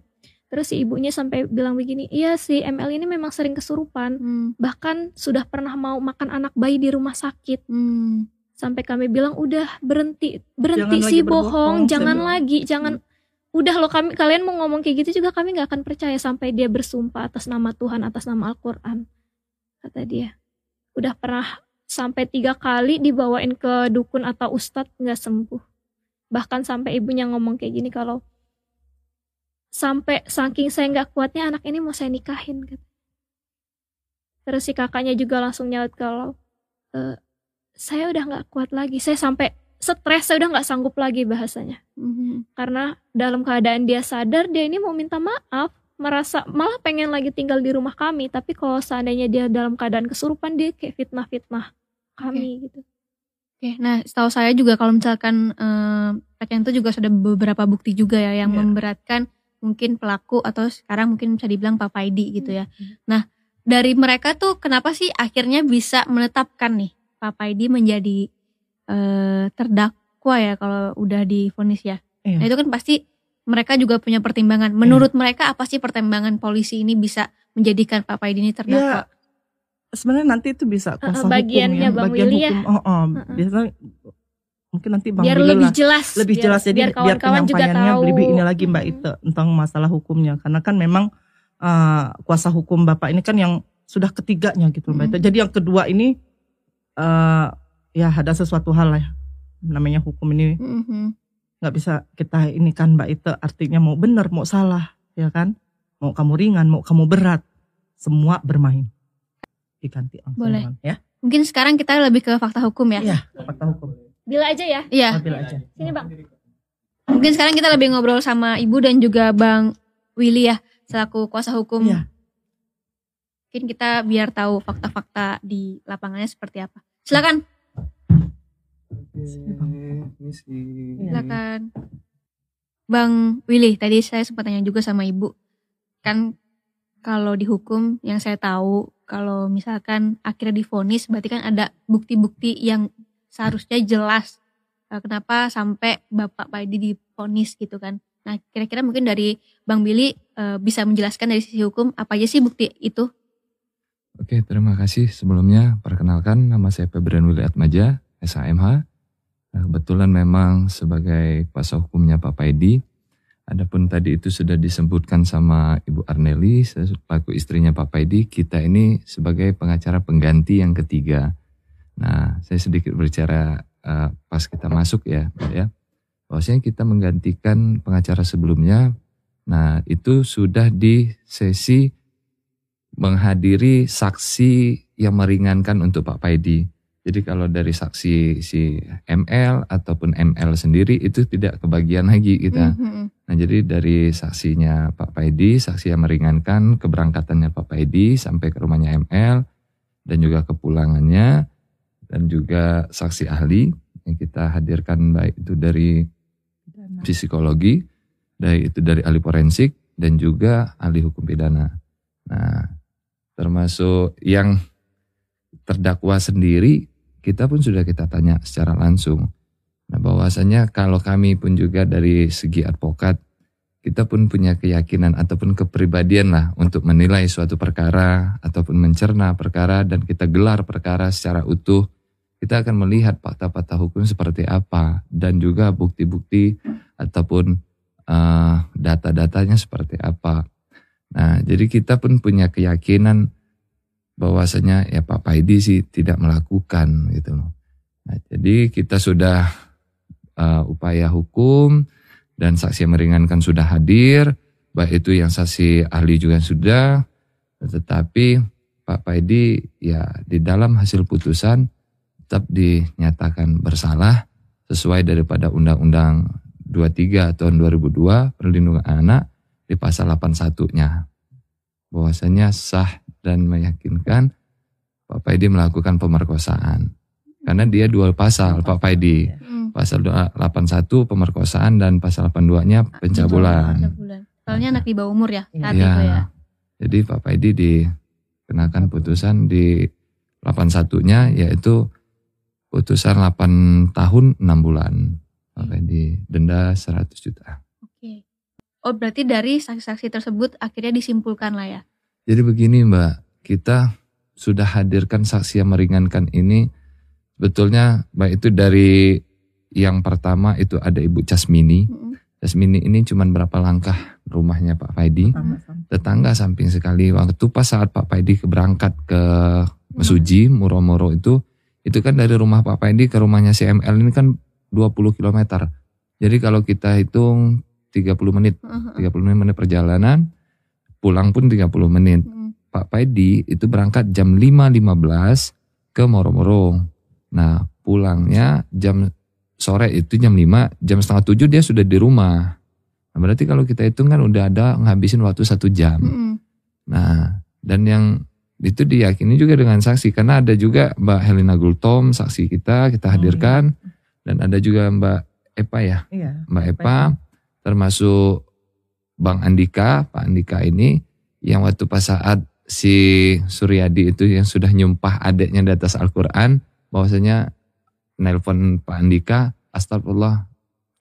Terus si ibunya sampai bilang begini, iya si ML ini memang sering kesurupan, hmm. bahkan sudah pernah mau makan anak bayi di rumah sakit. Hmm. Sampai kami bilang udah berhenti, berhenti jangan sih bohong, jangan lagi, jangan. Hmm. Udah lo kami kalian mau ngomong kayak gitu juga kami nggak akan percaya sampai dia bersumpah atas nama Tuhan atas nama Al-Quran kata dia. Udah pernah sampai tiga kali dibawain ke dukun atau ustadz nggak sembuh. Bahkan sampai ibunya ngomong kayak gini kalau sampai saking saya nggak kuatnya anak ini mau saya nikahin gitu. terus si kakaknya juga langsung nyaut kalau e, saya udah nggak kuat lagi saya sampai stres saya udah nggak sanggup lagi bahasanya mm-hmm. karena dalam keadaan dia sadar dia ini mau minta maaf merasa malah pengen lagi tinggal di rumah kami tapi kalau seandainya dia dalam keadaan kesurupan dia kayak fitnah-fitnah kami okay. gitu. Oke, okay, nah setahu saya juga kalau misalkan eh, itu juga sudah beberapa bukti juga ya yang yeah. memberatkan mungkin pelaku atau sekarang mungkin bisa dibilang Pak Paidi gitu ya. Mm-hmm. Nah dari mereka tuh kenapa sih akhirnya bisa menetapkan nih Pak Paidi menjadi eh, terdakwa ya kalau udah difonis ya. Iya. Nah itu kan pasti mereka juga punya pertimbangan. Menurut iya. mereka apa sih pertimbangan polisi ini bisa menjadikan Pak Paidi ini terdakwa? Ya, sebenarnya nanti itu bisa kuasa bagiannya hukum ya, Bang bagian Willy ya. hukum. Oh, oh. Uh-uh. biasanya mungkin nanti Bang biar lebih lah, jelas, lebih biar, jelas. Jadi biar, kawan -kawan biar penyampaiannya juga lebih ini lagi Mbak itu tentang masalah hukumnya. Karena kan memang uh, kuasa hukum Bapak ini kan yang sudah ketiganya gitu Mbak hmm. Jadi yang kedua ini uh, ya ada sesuatu hal lah namanya hukum ini mm-hmm. nggak bisa kita ini kan mbak itu artinya mau benar mau salah ya kan? Mau kamu ringan mau kamu berat semua bermain. Diganti boleh. ya. Mungkin sekarang kita lebih ke fakta hukum ya. Ya fakta hukum bila aja ya? Iya. Oh, bila aja. Sini bang. Mungkin sekarang kita lebih ngobrol sama ibu dan juga bang Willy ya selaku kuasa hukum. Ya. mungkin kita biar tahu fakta-fakta di lapangannya seperti apa. Silakan. Silakan. Bang Willy, tadi saya sempat tanya juga sama Ibu. Kan kalau dihukum yang saya tahu kalau misalkan akhirnya difonis berarti kan ada bukti-bukti yang seharusnya jelas uh, kenapa sampai Bapak Paidi difonis gitu kan. Nah, kira-kira mungkin dari Bang Billy uh, bisa menjelaskan dari sisi hukum apa aja sih bukti itu? Oke, terima kasih. Sebelumnya perkenalkan nama saya Febrian Willy Atmaja, SHMH. Nah, kebetulan memang sebagai kuasa hukumnya Pak Paidi Adapun tadi itu sudah disebutkan sama Ibu Arneli, selaku istrinya Pak Paidi, kita ini sebagai pengacara pengganti yang ketiga. Nah, saya sedikit berbicara uh, pas kita masuk ya, ya. Bahwasanya kita menggantikan pengacara sebelumnya. Nah, itu sudah di sesi menghadiri saksi yang meringankan untuk Pak Paidi. Jadi kalau dari saksi si ML ataupun ML sendiri itu tidak kebagian lagi kita. Mm -hmm. Nah jadi dari saksinya Pak Paidi, saksi yang meringankan keberangkatannya Pak Paidi sampai ke rumahnya ML dan juga kepulangannya dan juga saksi ahli yang kita hadirkan baik itu dari psikologi, dari itu dari ahli forensik dan juga ahli hukum pidana. Nah termasuk yang terdakwa sendiri kita pun sudah kita tanya secara langsung. Nah bahwasanya kalau kami pun juga dari segi advokat, kita pun punya keyakinan ataupun kepribadian lah untuk menilai suatu perkara ataupun mencerna perkara dan kita gelar perkara secara utuh. Kita akan melihat fakta-fakta hukum seperti apa dan juga bukti-bukti ataupun uh, data-datanya seperti apa. Nah, jadi kita pun punya keyakinan bahwasanya ya Pak Paidi sih tidak melakukan gitu loh. Nah, jadi kita sudah uh, upaya hukum dan saksi meringankan sudah hadir, baik itu yang saksi ahli juga sudah, tetapi Pak Paidi ya di dalam hasil putusan tetap dinyatakan bersalah sesuai daripada Undang-Undang 23 tahun 2002 perlindungan anak di pasal 81-nya bahwasanya sah dan meyakinkan Pak Paidi melakukan pemerkosaan. Karena dia dua pasal Pak Paidi. Hmm. Pasal 81 pemerkosaan dan pasal 82-nya pencabulan. Soalnya anak di bawah umur ya saat ya. itu ya. Jadi Pak Paidi dikenakan putusan di 81-nya yaitu putusan 8 tahun 6 bulan. Pak Paidi denda 100 juta. Oke. Oh berarti dari saksi-saksi tersebut akhirnya disimpulkan lah ya? Jadi begini Mbak, kita sudah hadirkan saksi yang meringankan ini betulnya baik itu dari yang pertama itu ada Ibu Casmini. Casmini ini cuma berapa langkah rumahnya Pak Faidi. Tetangga samping sekali. Waktu pas saat Pak Faidi berangkat ke Mesuji, Muro-Muro itu, itu kan dari rumah Pak Faidi ke rumahnya CML ini kan 20 km. Jadi kalau kita hitung 30 menit, 30 menit perjalanan, pulang pun 30 menit. Hmm. Pak Paidi itu berangkat jam 5.15 ke Moro-Moro. Nah pulangnya jam sore itu jam 5, jam setengah 7 dia sudah di rumah. Nah, berarti kalau kita hitung kan udah ada ngabisin waktu satu jam. Hmm. Nah dan yang itu diyakini juga dengan saksi karena ada juga Mbak Helena Gultom saksi kita kita oh, hadirkan iya. dan ada juga Mbak Epa ya, iya, Mbak Epa termasuk Bang Andika, Pak Andika ini yang waktu pas saat si Suryadi itu yang sudah nyumpah adiknya di atas Al-Quran bahwasanya nelpon Pak Andika astagfirullah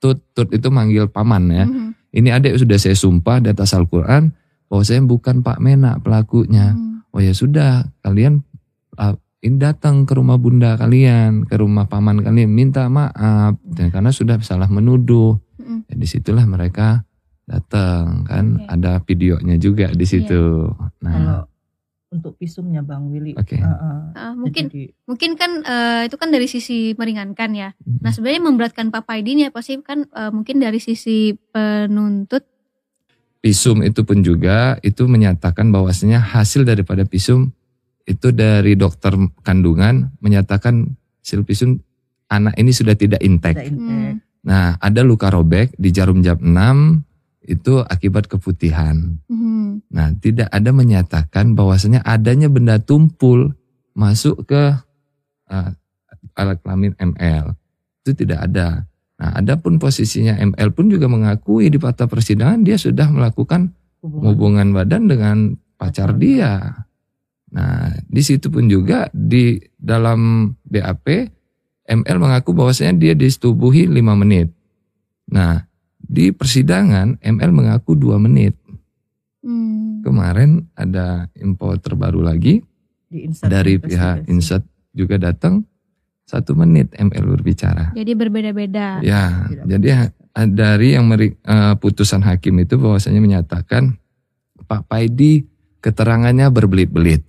tut tut itu manggil paman ya mm -hmm. ini adik sudah saya sumpah di atas Al-Quran bahwasanya bukan Pak Mena pelakunya mm. Oh ya sudah kalian uh, ini datang ke rumah bunda kalian ke rumah paman kalian minta maaf dan karena sudah salah menuduh mm. ya, di situlah mereka datang kan okay. ada videonya juga di iya. situ. Yeah. Nah, kalau untuk visumnya Bang Willy, okay. uh, uh, uh, mungkin jadi, mungkin kan uh, itu kan dari sisi meringankan ya. Mm-hmm. Nah sebenarnya memberatkan Pak Paidi ini apa sih kan uh, mungkin dari sisi penuntut. Visum itu pun juga itu menyatakan bahwasanya hasil daripada visum itu dari dokter kandungan menyatakan hasil visum anak ini sudah tidak intek. Hmm. Nah, ada luka robek di jarum jam 6 itu akibat keputihan. Hmm. Nah, tidak ada menyatakan bahwasanya adanya benda tumpul masuk ke uh, alat kelamin ML. Itu tidak ada. Nah, adapun posisinya ML pun juga mengakui di fakta persidangan dia sudah melakukan hubungan, hubungan badan dengan pacar dia. Nah, di situ pun juga di dalam BAP ML mengaku bahwasanya dia disetubuhi 5 menit. Nah, di persidangan ML mengaku 2 menit. Hmm. Kemarin ada info terbaru lagi di dari pihak Insert juga datang satu menit ML berbicara. Jadi berbeda-beda. Ya, Tidak jadi dari yang meri, uh, putusan hakim itu bahwasanya menyatakan Pak Paidi keterangannya berbelit-belit.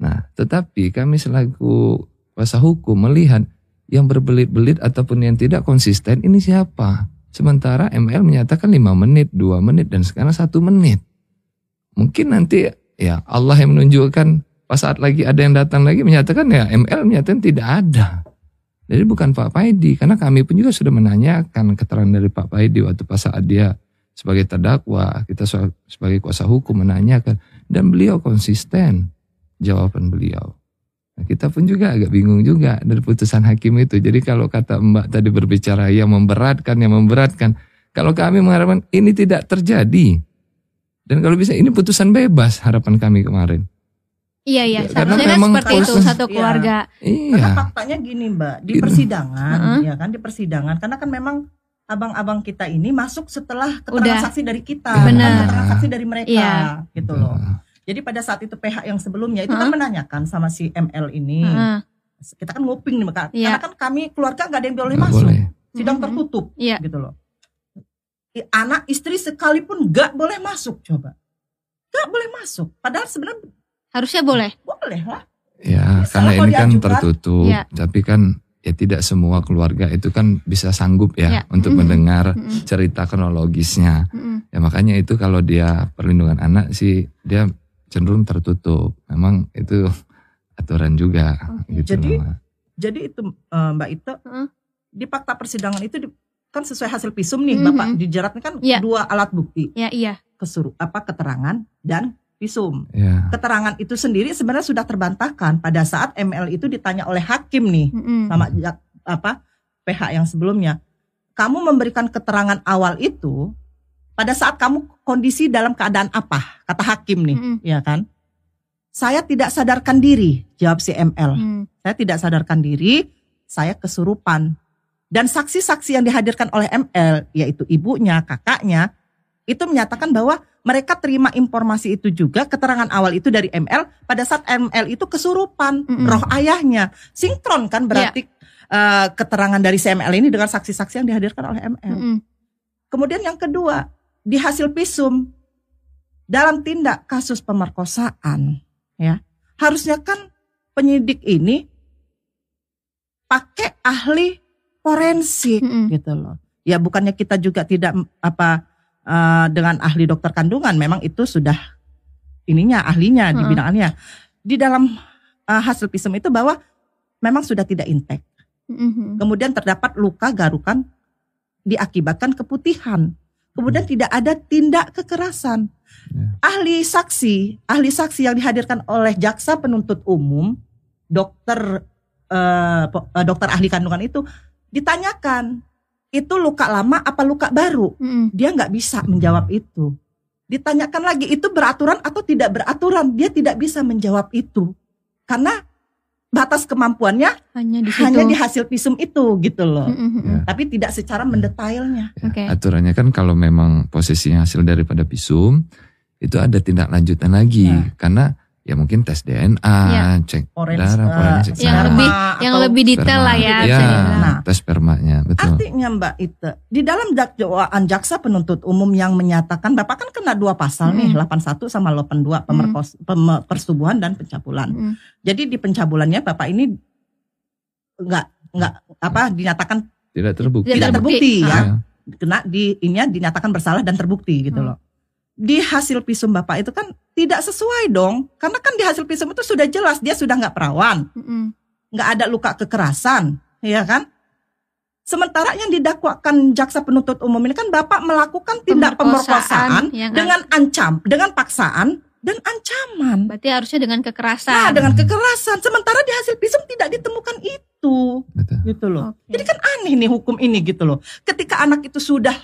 Nah, tetapi kami selaku kuasa hukum melihat yang berbelit-belit ataupun yang tidak konsisten ini siapa? Sementara ML menyatakan 5 menit, 2 menit, dan sekarang satu menit. Mungkin nanti ya Allah yang menunjukkan Pas saat lagi ada yang datang lagi menyatakan ya ML menyatakan tidak ada. Jadi bukan Pak Paidi karena kami pun juga sudah menanyakan keterangan dari Pak Paidi waktu pas saat dia sebagai terdakwa, kita sebagai kuasa hukum menanyakan dan beliau konsisten jawaban beliau. Nah, kita pun juga agak bingung juga dari putusan hakim itu. Jadi kalau kata Mbak tadi berbicara yang memberatkan, yang memberatkan. Kalau kami mengharapkan ini tidak terjadi. Dan kalau bisa ini putusan bebas harapan kami kemarin. Iya iya, seharusnya kan seperti itu satu keluarga. Iya. Karena faktanya gini Mbak, di gitu. persidangan uh -huh. ya kan di persidangan karena kan memang abang-abang kita ini masuk setelah keterangan Udah. saksi dari kita, Benar. keterangan saksi dari mereka iya. gitu loh. Jadi pada saat itu PH yang sebelumnya itu uh -huh. kan menanyakan sama si ML ini. Uh -huh. Kita kan nguping nih Mbak, iya. karena kan kami keluarga nggak ada yang boleh gak masuk. Boleh. Sidang tertutup iya. gitu loh. Anak istri sekalipun nggak boleh masuk coba. Nggak boleh masuk. Padahal sebenarnya Harusnya boleh. Boleh lah. Ya, Bisa karena ini kan tertutup. Ya. Tapi kan ya tidak semua keluarga itu kan bisa sanggup ya, ya. untuk mm -hmm. mendengar mm -hmm. cerita kronologisnya. Mm -hmm. Ya makanya itu kalau dia perlindungan anak sih dia cenderung tertutup. Memang itu [LAUGHS] aturan juga okay. gitu Jadi loh. jadi itu uh, Mbak Ita uh. di fakta persidangan itu di, kan sesuai hasil visum nih mm -hmm. Bapak dijeratnya kan ya. dua alat bukti. Ya, iya. Kesuruh apa keterangan dan visum. Yeah. Keterangan itu sendiri sebenarnya sudah terbantahkan pada saat ML itu ditanya oleh hakim nih mm -hmm. sama apa PH yang sebelumnya. Kamu memberikan keterangan awal itu pada saat kamu kondisi dalam keadaan apa? Kata hakim nih, mm -hmm. ya kan? Saya tidak sadarkan diri, jawab si ML. Mm. Saya tidak sadarkan diri, saya kesurupan. Dan saksi-saksi yang dihadirkan oleh ML, yaitu ibunya, kakaknya, itu menyatakan bahwa mereka terima informasi itu juga keterangan awal itu dari ML pada saat ML itu kesurupan mm -hmm. roh ayahnya sinkron kan berarti yeah. uh, keterangan dari CML ini dengan saksi-saksi yang dihadirkan oleh ML. Mm -hmm. Kemudian yang kedua di hasil visum dalam tindak kasus pemerkosaan ya harusnya kan penyidik ini pakai ahli forensik mm -hmm. gitu loh. Ya bukannya kita juga tidak apa uh, dengan ahli dokter kandungan memang itu sudah ininya ahlinya hmm. di bidangnya di dalam uh, hasil visum itu bahwa memang sudah tidak intek hmm. kemudian terdapat luka garukan diakibatkan keputihan kemudian hmm. tidak ada tindak kekerasan yeah. ahli saksi ahli saksi yang dihadirkan oleh jaksa penuntut umum dokter uh, dokter ahli kandungan itu ditanyakan itu luka lama apa luka baru? Hmm. Dia nggak bisa menjawab itu. Ditanyakan lagi itu beraturan atau tidak beraturan? Dia tidak bisa menjawab itu karena batas kemampuannya hanya di, hanya di hasil visum itu gitu loh. Mm -hmm. ya. Tapi tidak secara mendetailnya. Ya, okay. Aturannya kan kalau memang posisinya hasil daripada visum itu ada tindak lanjutan lagi ya. karena ya mungkin tes DNA, ya. cek Orange, darah, uh, yang lebih yang lebih detail sperma. lah ya. ya nah, tes spermanya, betul. Artinya Mbak Ite, di dalam dakwaan jaksa penuntut umum yang menyatakan Bapak kan kena dua pasal hmm. nih, 81 sama 82 pemerkos hmm. persetubuhan dan pencabulan. Hmm. Jadi di pencabulannya Bapak ini enggak enggak apa dinyatakan tidak terbukti. Tidak terbukti, ya. ya. Kena di ini dinyatakan bersalah dan terbukti gitu hmm. loh di hasil visum bapak itu kan tidak sesuai dong karena kan di hasil visum itu sudah jelas dia sudah nggak perawan nggak ada luka kekerasan ya kan sementara yang didakwakan jaksa penuntut umum ini kan bapak melakukan tindak pemerkosaan, pemerkosaan dengan ancam dengan paksaan dan ancaman berarti harusnya dengan kekerasan nah dengan kekerasan sementara di hasil visum tidak ditemukan itu itu. Betul. Gitu loh. Okay. Jadi kan aneh nih hukum ini gitu loh. Ketika anak itu sudah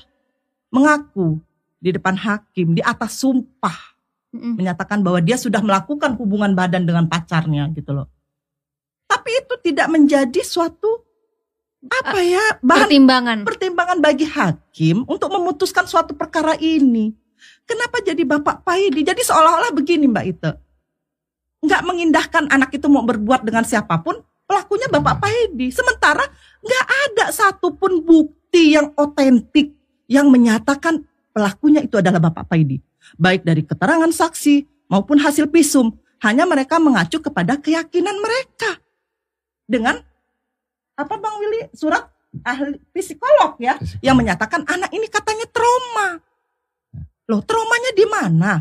mengaku di depan hakim di atas sumpah mm menyatakan bahwa dia sudah melakukan hubungan badan dengan pacarnya gitu loh. Tapi itu tidak menjadi suatu apa ya bahan pertimbangan pertimbangan bagi hakim untuk memutuskan suatu perkara ini. Kenapa jadi Bapak Paidi? Jadi seolah-olah begini Mbak Ite. Nggak mengindahkan anak itu mau berbuat dengan siapa pun, pelakunya Bapak Paidi. Sementara nggak ada satupun bukti yang otentik yang menyatakan pelakunya itu adalah Bapak Paidi baik dari keterangan saksi maupun hasil visum. Hanya mereka mengacu kepada keyakinan mereka. Dengan apa Bang Willy surat ahli psikolog ya psikolog. yang menyatakan anak ini katanya trauma. Loh, traumanya di mana?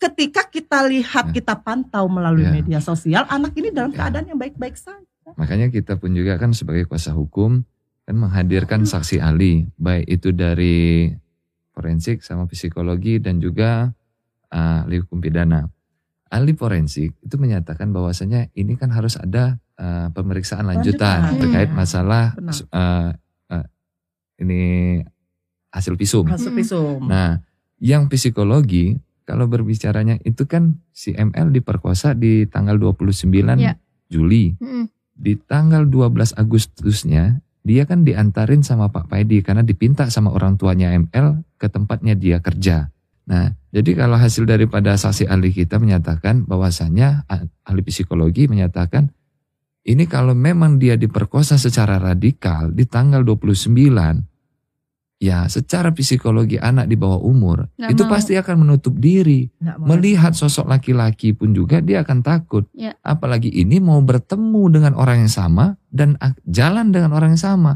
Ketika kita lihat, ya. kita pantau melalui ya. media sosial, anak ini dalam ya. keadaan yang baik-baik saja. Makanya kita pun juga kan sebagai kuasa hukum kan menghadirkan saksi ahli, baik itu dari forensik sama psikologi dan juga uh, ahli hukum pidana. Ahli forensik itu menyatakan bahwasanya ini kan harus ada uh, pemeriksaan lanjutan Lanjutan. terkait masalah uh, uh, ini hasil visum. Hasil visum. Nah, yang psikologi kalau berbicaranya itu kan si ML diperkosa di tanggal 29 ya. Juli. Hmm. Di tanggal 12 Agustusnya dia kan diantarin sama Pak Paidi karena dipinta sama orang tuanya ML ke tempatnya dia kerja. Nah, jadi kalau hasil daripada saksi ahli kita menyatakan bahwasanya ahli psikologi menyatakan ini kalau memang dia diperkosa secara radikal di tanggal 29 ya secara psikologi anak di bawah umur Nggak itu mau. pasti akan menutup diri. Melihat sosok laki-laki pun juga dia akan takut. Ya. apalagi ini mau bertemu dengan orang yang sama dan jalan dengan orang yang sama.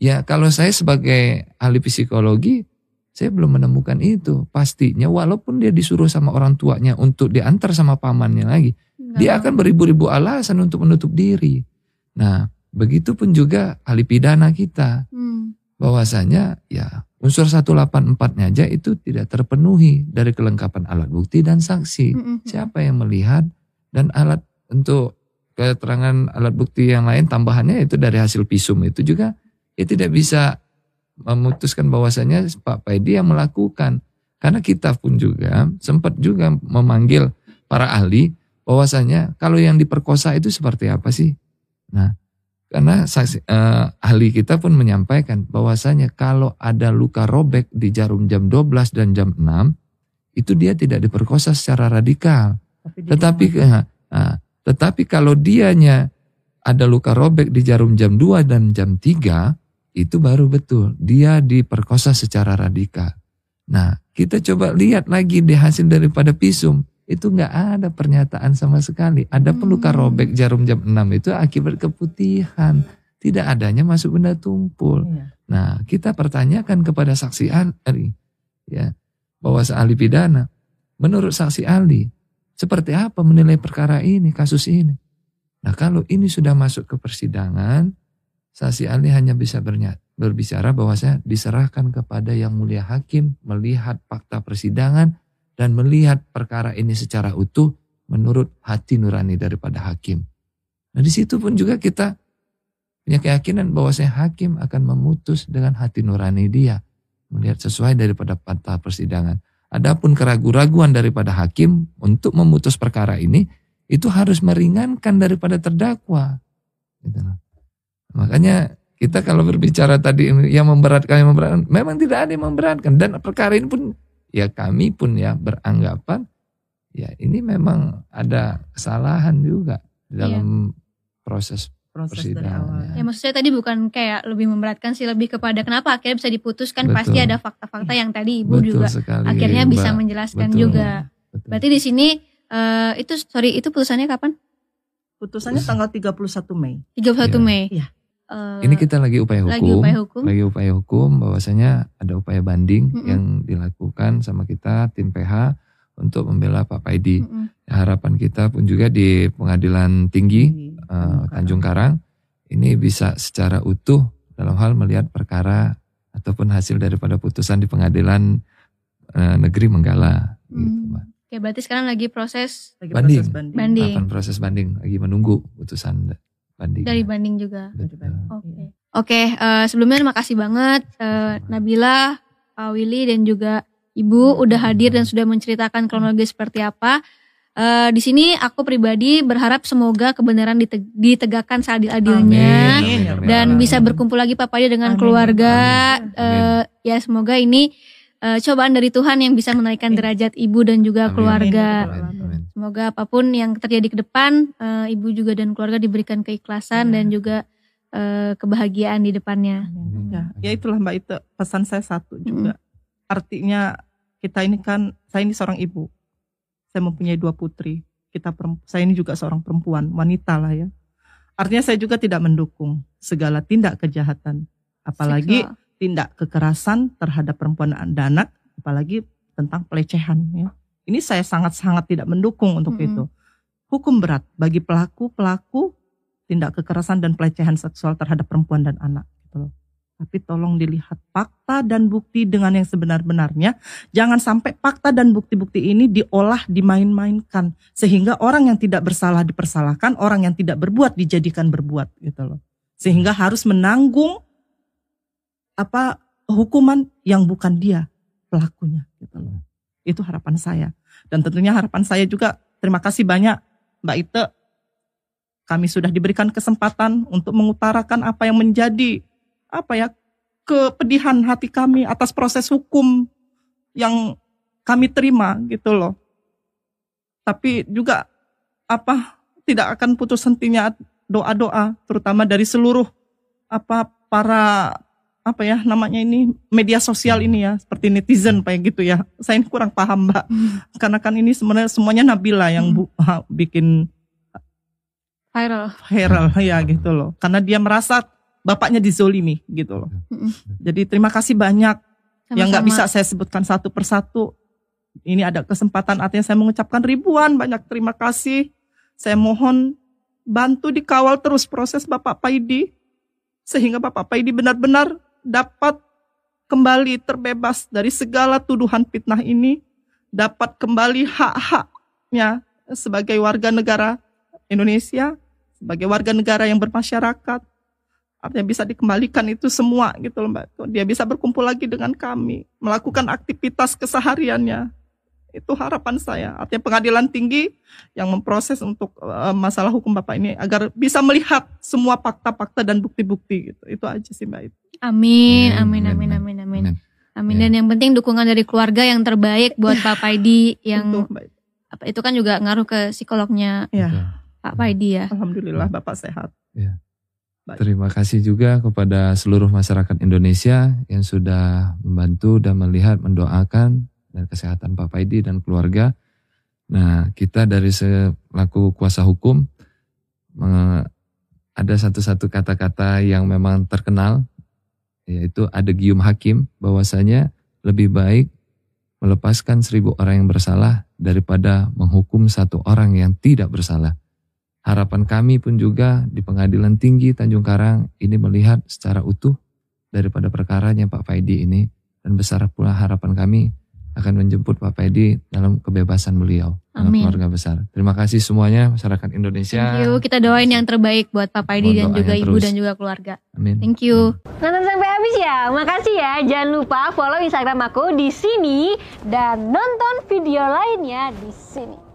Ya kalau saya sebagai ahli psikologi saya belum menemukan itu. Pastinya walaupun dia disuruh sama orang tuanya untuk diantar sama pamannya lagi Nggak dia akan beribu-ribu alasan untuk menutup diri. Nah begitu pun juga ahli pidana kita. Hmm bahwasanya ya unsur 184-nya aja itu tidak terpenuhi dari kelengkapan alat bukti dan saksi. Mm -hmm. Siapa yang melihat dan alat untuk keterangan alat bukti yang lain tambahannya itu dari hasil visum itu juga ya tidak bisa memutuskan bahwasanya Pak Paidi yang melakukan. Karena kita pun juga sempat juga memanggil para ahli bahwasanya kalau yang diperkosa itu seperti apa sih? Nah, karena saksi, uh, ahli kita pun menyampaikan bahwasanya kalau ada luka robek di jarum jam 12 dan jam 6 itu dia tidak diperkosa secara radikal. Tapi tetapi uh, uh, tetapi kalau dianya ada luka robek di jarum jam 2 dan jam 3 itu baru betul dia diperkosa secara radikal. Nah, kita coba lihat lagi di hasil daripada visum itu nggak ada pernyataan sama sekali. Ada peluka hmm. robek jarum jam 6 itu akibat keputihan. Tidak adanya masuk benda tumpul. Iya. Nah, kita pertanyakan kepada saksi ahli, ya, bahwa ahli pidana, menurut saksi ahli, seperti apa menilai perkara ini, kasus ini? Nah, kalau ini sudah masuk ke persidangan, saksi ahli hanya bisa berbicara bahwa saya diserahkan kepada yang mulia hakim melihat fakta persidangan dan melihat perkara ini secara utuh menurut hati nurani daripada hakim. Nah di situ pun juga kita punya keyakinan bahwa saya hakim akan memutus dengan hati nurani dia. Melihat sesuai daripada patah persidangan. Adapun keraguan-raguan daripada hakim untuk memutus perkara ini, itu harus meringankan daripada terdakwa. Gitu. Makanya kita kalau berbicara tadi yang memberatkan, yang memberatkan, memang tidak ada yang memberatkan. Dan perkara ini pun ya kami pun ya beranggapan ya ini memang ada kesalahan juga dalam iya. proses proses persidangan. Ya maksud saya tadi bukan kayak lebih memberatkan sih lebih kepada kenapa akhirnya bisa diputuskan Betul. pasti ada fakta-fakta yang tadi Ibu Betul juga sekali, akhirnya Mbak. bisa menjelaskan Betul. juga. Betul. Berarti di sini uh, itu sorry itu putusannya kapan? Putusannya tanggal 31 Mei. 31 ya. Mei. Iya. Uh, ini kita lagi upaya hukum, lagi upaya hukum, lagi upaya hukum bahwasanya ada upaya banding mm -mm. yang dilakukan sama kita tim PH untuk membela Pak Paidi. Mm -mm. Harapan kita pun juga di pengadilan tinggi uh, Tanjung Karang ini bisa secara utuh dalam hal melihat perkara ataupun hasil daripada putusan di pengadilan uh, negeri Menggala. Mm. Gitu, Oke, berarti sekarang lagi proses lagi banding. Proses banding. banding. proses banding, lagi menunggu putusan banding. Dari banding juga. Banding, Oke. iya. Oke, eh, sebelumnya terima kasih banget eh, Nabila, Pak Willy dan juga Ibu udah hadir dan sudah menceritakan kronologi seperti apa. Eh, di sini aku pribadi berharap semoga kebenaran dite- ditegakkan seadil-adilnya dan Amin. bisa berkumpul lagi Pak Paya dengan Amin. keluarga. Amin. Eh, ya semoga ini eh, cobaan dari Tuhan yang bisa menaikkan Amin. derajat ibu dan juga Amin. keluarga. Amin. Amin. Semoga apa pun yang terjadi ke depan, eh, ibu juga dan keluarga diberikan keikhlasan Iya. dan juga eh, kebahagiaan di depannya. Amin. Ya, ya itulah Mbak itu pesan saya satu juga. Artinya kita ini kan saya ini seorang ibu. Saya mempunyai dua putri. Kita saya ini juga seorang perempuan, wanita lah ya. Artinya saya juga tidak mendukung segala tindak kejahatan, apalagi Seksual. Tindak kekerasan terhadap perempuan dan anak, apalagi tentang pelecehan ya. Ini saya sangat-sangat tidak mendukung untuk Mm-mm. itu. Hukum berat bagi pelaku-pelaku tindak kekerasan dan pelecehan seksual terhadap perempuan dan anak gitu loh. Tapi tolong dilihat fakta dan bukti dengan yang sebenar-benarnya. Jangan sampai fakta dan bukti-bukti ini diolah, dimain-mainkan sehingga orang yang tidak bersalah dipersalahkan, orang yang tidak berbuat dijadikan berbuat gitu loh. Sehingga harus menanggung apa hukuman yang bukan dia pelakunya gitu loh. Itu harapan saya. Dan tentunya harapan saya juga terima kasih banyak Mbak Ite. Kami sudah diberikan kesempatan untuk mengutarakan apa yang menjadi apa ya kepedihan hati kami atas proses hukum yang kami terima gitu loh. Tapi juga apa tidak akan putus hentinya doa-doa terutama dari seluruh apa para apa ya namanya ini media sosial ini ya seperti netizen kayak gitu ya. Saya ini kurang paham Mbak. Karena kan ini sebenarnya semuanya Nabila yang bu- ha- bikin Viral. viral ya gitu loh. Karena dia merasa bapaknya dizolimi gitu loh. Mm-mm. Jadi terima kasih banyak yang nggak Sama-sama. bisa saya sebutkan satu persatu. Ini ada kesempatan artinya saya mengucapkan ribuan banyak terima kasih. Saya mohon bantu dikawal terus proses Bapak Paidi sehingga Bapak Paidi benar-benar dapat kembali terbebas dari segala tuduhan fitnah ini, dapat kembali hak-haknya sebagai warga negara Indonesia, sebagai warga negara yang bermasyarakat. Artinya bisa dikembalikan itu semua gitu loh Mbak. Dia bisa berkumpul lagi dengan kami, melakukan aktivitas kesehariannya. Itu harapan saya. Artinya pengadilan tinggi yang memproses untuk eh, masalah hukum Bapak ini agar bisa melihat semua fakta-fakta dan bukti-bukti gitu. Itu aja sih Mbak. Amin, Amin, amin, amin, amin, amin, amin. Amin. Amin. Ya. Dan yang penting dukungan dari keluarga yang terbaik buat Pak Paidi yang apa itu kan juga ngaruh ke psikolognya Ya, Pak Paidi ya. alhamdulillah Bapak sehat. Terima kasih juga kepada seluruh masyarakat Indonesia yang sudah membantu dan melihat, mendoakan dan kesehatan Pak Paidi dan keluarga. Nah, kita dari selaku kuasa hukum ada satu-satu kata-kata yang memang terkenal yaitu ada gium hakim bahwasanya lebih baik melepaskan seribu orang yang bersalah daripada menghukum satu orang yang tidak bersalah. Harapan kami pun juga di Pengadilan Tinggi Tanjung Karang ini melihat secara utuh daripada perkaranya Pak Faidi ini dan besar pula harapan kami akan menjemput Pak Faidi dalam kebebasan beliau Amin. keluarga besar. Terima kasih semuanya masyarakat Indonesia. Thank you. Kita doain yang terbaik buat Paidi Mohon dan juga doanya ibu terus. dan juga keluarga. Amin. Thank you. Nonton sampai habis ya. Makasih ya. Jangan lupa follow Instagram aku di sini dan nonton video lainnya di sini.